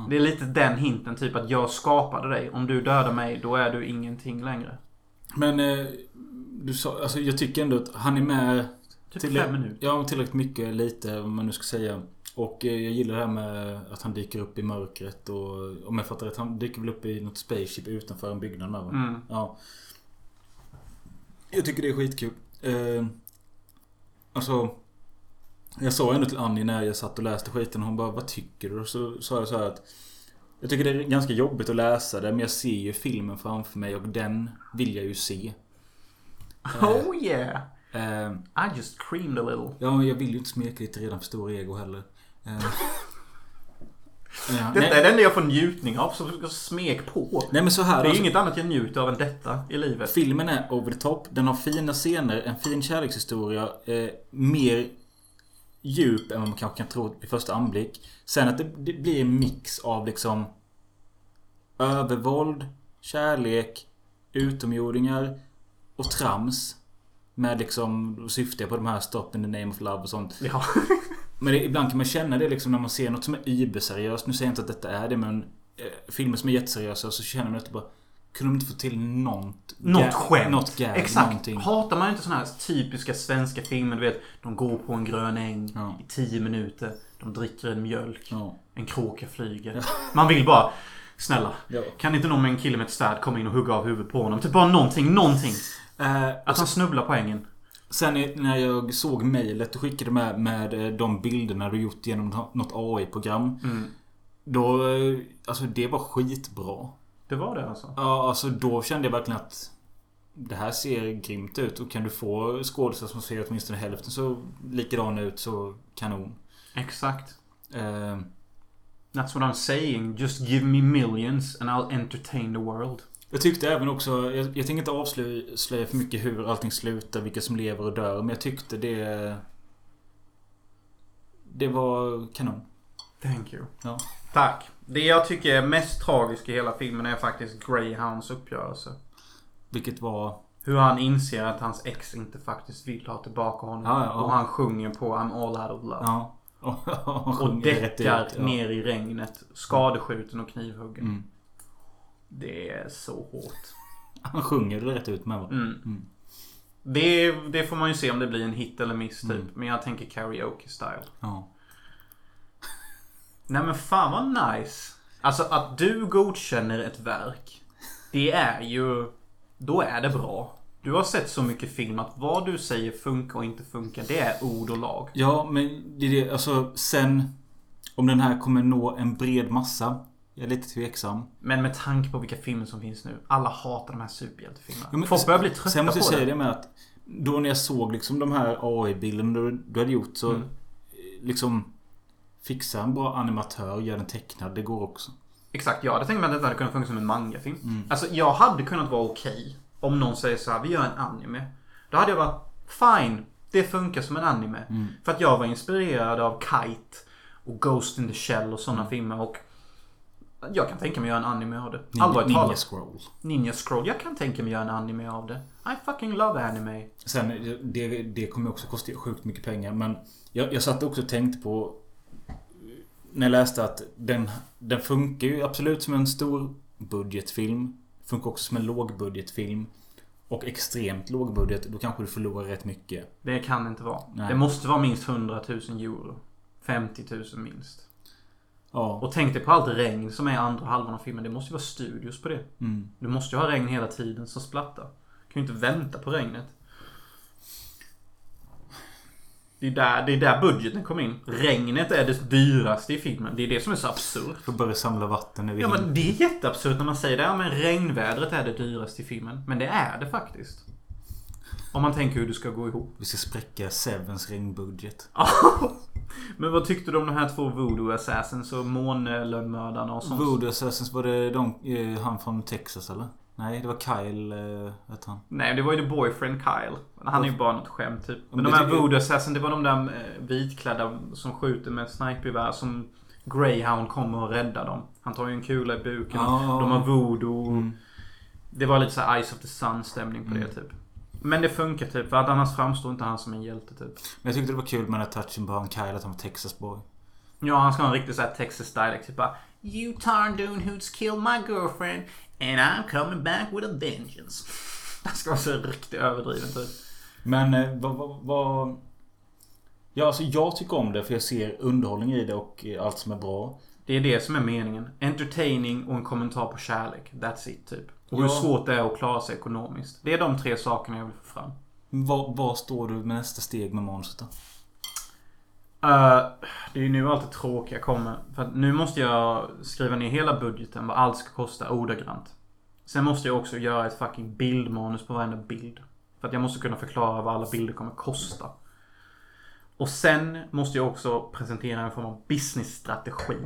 Det är lite den hinten, typ att jag skapade dig. Om du dödar mig, då är du ingenting längre. Men eh, du sa, alltså jag tycker ändå att han är med Typ Till- fem minuter. Ja, tillräckligt mycket, lite, om man nu ska säga. Och eh, jag gillar det här med att han dyker upp i mörkret och om jag fattar rätt, han dyker väl upp i något spaceship utanför en byggnad med va? Mm. Ja. Jag tycker det är skitkul. Eh, alltså. Jag sa ändå till Annie när jag satt och läste skiten. Hon bara, vad tycker du? Och så sa jag så här att. Jag tycker det är ganska jobbigt att läsa det men jag ser ju filmen framför mig och den vill jag ju se. Oh yeah! Eh, I just creamed a little. Ja, jag vill ju inte smeka lite redan för stor ego heller. Eh, ja, Detta nej, är det enda jag får njutning av, så ska smek på. nej men så här Det är alltså, inget annat jag njuter av än detta i livet. Filmen är over the top. Den har fina scener, en fin kärlekshistoria. Eh, mer djup än vad man kanske kan tro vid första anblick. Sen att det, det blir en mix av liksom övervåld, kärlek, utomjordingar och trams. Med liksom, då syftar jag på de här Stop in the name of love och sånt. Ja. Men det, ibland kan man känna det liksom när man ser något som är überseriöst. Nu säger jag inte att detta är det men eh, filmer som är jätteseriösa så känner man att det bara Kunde de inte få till något Något skämt. Något gag, Exakt. någonting. Hatar man inte såna här typiska svenska filmer, du vet. De går på en grön äng Ja. i 10 minuter. De dricker en mjölk. Ja. En kråka flyger. Man vill bara Snälla. Ja. Kan inte någon med en kille med ett svärd komma in och hugga av huvudet på honom? Typ bara någonting, någonting. Eh, Att han snubblar på ängen. Sen när jag såg mejlet du skickade med, med eh, de bilderna du gjort genom nå- något AI-program. Mm. Då, eh, alltså det var skitbra. Det var det alltså. Ja, alltså då kände jag verkligen att det här ser grymt ut och kan du få skådespelare som ser åtminstone hälften så likadana ut så kanon. Exakt. Eh, That's what I'm saying. Just give me millions and I'll entertain the world. jag tyckte även också, jag, jag tänker inte avslöja för mycket hur allting slutar, vilka som lever och dör, men jag tyckte det... Det var kanon. Thank you. Ja. Tack. Det jag tycker är mest tragiskt i hela filmen är faktiskt Greyhounds uppgörelse. Vilket var... Hur han inser att hans ex inte faktiskt vill ha tillbaka honom. Ja, ja. Och han sjunger på I'm all out of love. Ja. och däckar ut, ner i regnet. Skadeskjuten och knivhuggen. Mm. Det är så hårt. Han sjunger det rätt ut med va? Mm. Mm. Det, det får man ju se om det blir en hit eller miss typ. Mm. Men jag tänker karaoke style. Ja. Nej men fan vad nice. Alltså att du godkänner ett verk. Det är ju... Då är det bra. Du har sett så mycket film att vad du säger funkar och inte funkar. Det är ord och lag. Ja, men det är det. Alltså sen... Om den här kommer nå en bred massa. Jag är lite tveksam. Men med tanke på vilka filmer som finns nu. Alla hatar de här superhjältefilmerna. Ja, Folk börjar bli trötta Sen måste på jag säga det. det med att Då när jag såg liksom de här AI-bilderna du, du hade gjort så Mm. Liksom Fixa en bra animatör, gör den tecknad. Det går också. Exakt, jag hade tänkt mig att detta hade kunnat funka som en mangafilm. Mm. Alltså jag hade kunnat vara okej om någon säger så här, vi gör en anime. Då hade jag varit fine, det funkar som en anime. Mm. För att jag var inspirerad av Kite och Ghost in the Shell och sådana filmer och jag kan tänka mig att göra en anime av det. Ninja, Allvarligt Ninja talat. Scroll. Ninja Scroll. Jag kan tänka mig att göra en anime av det. I fucking love anime. Sen, det, det kommer också kosta sjukt mycket pengar. Men jag, jag satt också och tänkte på När jag läste att den, den funkar ju absolut som en stor budgetfilm. Funkar också som en lågbudgetfilm. Och extremt lågbudget. Då kanske du förlorar rätt mycket. Det kan det inte vara. Nej. Det måste vara minst 100 000 euro. 50 000 minst. Ja. Och tänk dig på allt regn som är andra halvan av filmen. Det måste ju vara studios på det. Mm. Du måste ju ha regn hela tiden som splattar. Du kan ju inte vänta på regnet. Det är, där, det är där budgeten kommer in. Regnet är det dyraste i filmen. Det är det som är så absurt. Får börja samla vatten över Ja men det är jätteabsurt när man säger det. Ja men regnvädret är det dyraste i filmen. Men det är det faktiskt. Om man tänker hur det ska gå ihop. Vi ska spräcka Sevens regnbudget. Men vad tyckte du om de här två voodoo assassins och månlönnmördarna och sånt? Voodoo Assassins, var det de, eh, han från Texas eller? Nej, det var Kyle, eh, vet han. Nej, det var ju The Boyfriend Kyle. Han är ju bara något skämt typ. Men Men de här Voodoo Assassin, det var de där eh, vitklädda som skjuter med snipergevär som Greyhound kommer och räddar dem. Han tar ju en kula i buken. Ah. De har voodoo. Mm. Det var lite så här Eyes of the Sun stämning på Mm. det typ. Men det funkar typ. För att annars framstår inte han som en hjälte typ. Men jag tyckte det var kul med den här touchen på han Kyle, att han var Texas boy. Ja, han ska ha en riktig så Texas dialect. Typ bara You Tarndun who's killed my girlfriend and I'm coming back with a vengeance. Han ska vara så riktigt överdriven typ. Men eh, vad, vad, vad... Ja, alltså jag tycker om det för jag ser underhållning i det och eh, allt som är bra. Det är det som är meningen. Entertaining och en kommentar på kärlek. That's it typ. Och hur Ja. svårt det är att klara sig ekonomiskt. Det är de tre sakerna jag vill få fram. Vad står du med nästa steg med manuset då? Uh, det är ju nu allt det tråkiga kommer. För att nu måste jag skriva ner hela budgeten. Vad allt ska kosta ordagrant. Sen måste jag också göra ett fucking bildmanus på varenda bild. För att jag måste kunna förklara vad alla bilder kommer kosta. Och sen måste jag också presentera en form av businessstrategi.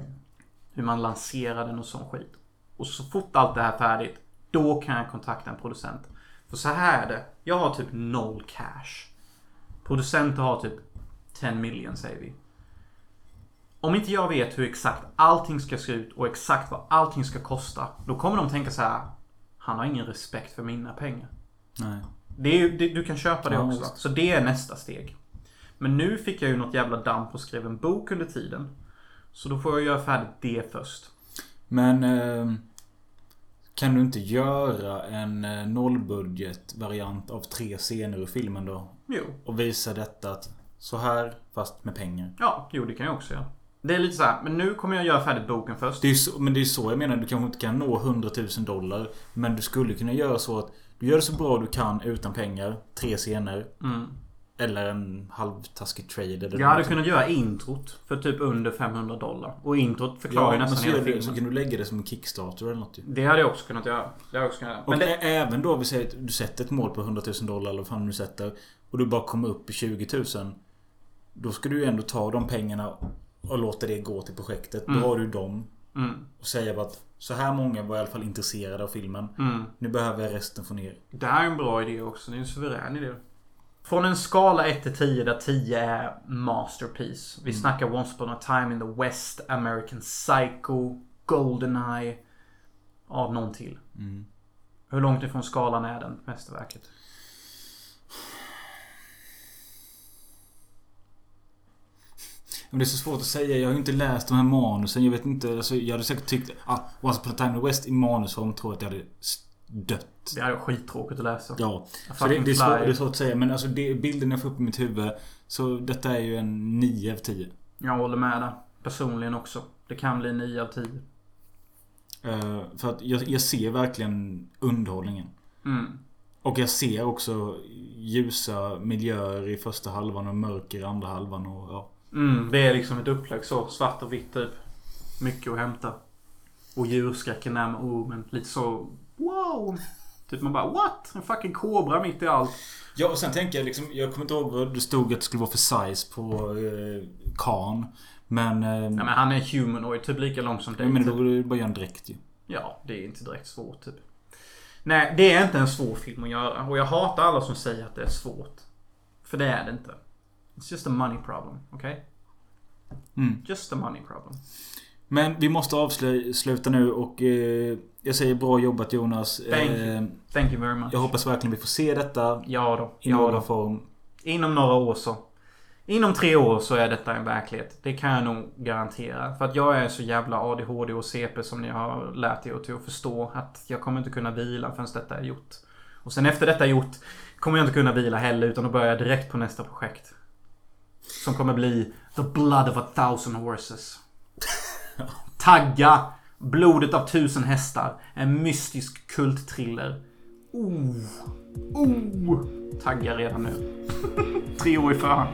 Hur man lanserar den och sån skit. Och så fort allt det här är färdigt. Då kan jag kontakta en producent. För så här är det. Jag har typ noll cash. Producenter har typ 10 million säger vi. Om inte jag vet hur exakt allting ska se ut och exakt vad allting ska kosta. Då kommer de tänka så här. Han har ingen respekt för mina pengar. Nej. Det är, det, du kan köpa det Ja, också. visst. Så det är nästa steg. Men nu fick jag ju något jävla damp och skrev en bok under tiden. Så då får jag göra färdigt det först. Men eh, kan du inte göra en eh, nollbudget-variant av tre scener ur filmen då? Jo. Och visa detta att så här fast med pengar. Ja, jo det kan jag också göra. Det är lite så här, men nu kommer jag göra färdigt boken först. Det är så, men det är så jag menar. Du kanske inte kan nå 100 000 dollar. Men du skulle kunna göra så att du gör det så bra du kan utan pengar. Tre scener. Mm. Eller en halvtaskig trade. Eller Jag hade kunnat göra introt för typ under 500 dollar. Och introt förklarar Ja, nästan så, hela filmen. så kan du lägga det som en Kickstarter eller något ju. Det hade jag också kunnat göra. Det hade jag också kunnat göra. Men det, även då vi säger att du sätter ett mål på 100 000 dollar eller vad fan du sätter. Och du bara kommer upp i 20 000. Då ska du ändå ta de pengarna och låta det gå till projektet. Mm. Då har du dem. mm, Och säga att så här många var i alla fall intresserade av filmen. mm. Nu behöver jag resten få ner. Det här är en bra idé också. Det är en suverän idé. Från en skala 1 till 10 där 10 är masterpiece. Vi snackar Once upon a time in the West, American Psycho, Goldeneye. Ja, någon till. Mm. Hur långt ifrån skalan är den mästerverket? Men det är så svårt att säga. Jag har ju inte läst de här manusen. Jag vet inte. Alltså, jag hade säkert tyckt... Ah, Once upon a time in the West i manusform tror jag att jag hade dött. Det är skittråkigt att läsa. Ja. Så det, det, är svårt, det är svårt att säga. Men alltså det, bilden jag får upp i mitt huvud. Så detta är ju en 9 av 10. Jag håller med där. Personligen också. Det kan bli 9 av 10. Eh, för att jag, jag ser verkligen underhållningen. Mm. Och jag ser också ljusa miljöer i första halvan och mörker i andra halvan. Och, ja. Mm, det är liksom ett upplägg så. Svart och vitt typ. Mycket att hämta. Och djurskräcken är med oh, men lite så... Wow! Typ man bara what? En fucking kobra mitt i allt. ja, och sen tänker jag liksom... Jag kommer inte ihåg vad det stod att det skulle vara för size på eh, Khan. Men... Eh, Nej men han är humanoid, typ lika lång som dig. men då är det bara göra en dräkt ju. Ja, det är inte direkt svårt typ. Nej, det är inte en svår film att göra. Och jag hatar alla som säger att det är svårt. För det är det inte. It's just a money problem, okay? Mm. Just a money problem. Men vi måste avsluta nu och eh, jag säger bra jobbat Jonas. Thank Eh, you. Thank you very much. jag hoppas verkligen vi får se detta Ja då. i Ja någon då. form. Inom några år så. Inom tre år så är detta en verklighet. Det kan jag nog garantera. För att jag är så jävla ADHD och CP som ni har lärt er till att förstå. Att jag kommer inte kunna vila förrän detta är gjort. Och sen efter detta är gjort kommer jag inte kunna vila heller utan att börja direkt på nästa projekt. Som kommer bli The Blood of a Thousand Horses. Tagga! Blodet av tusen hästar. En mystisk kultthriller. Oh! Oh! Tagga redan nu. Tre år i förhand.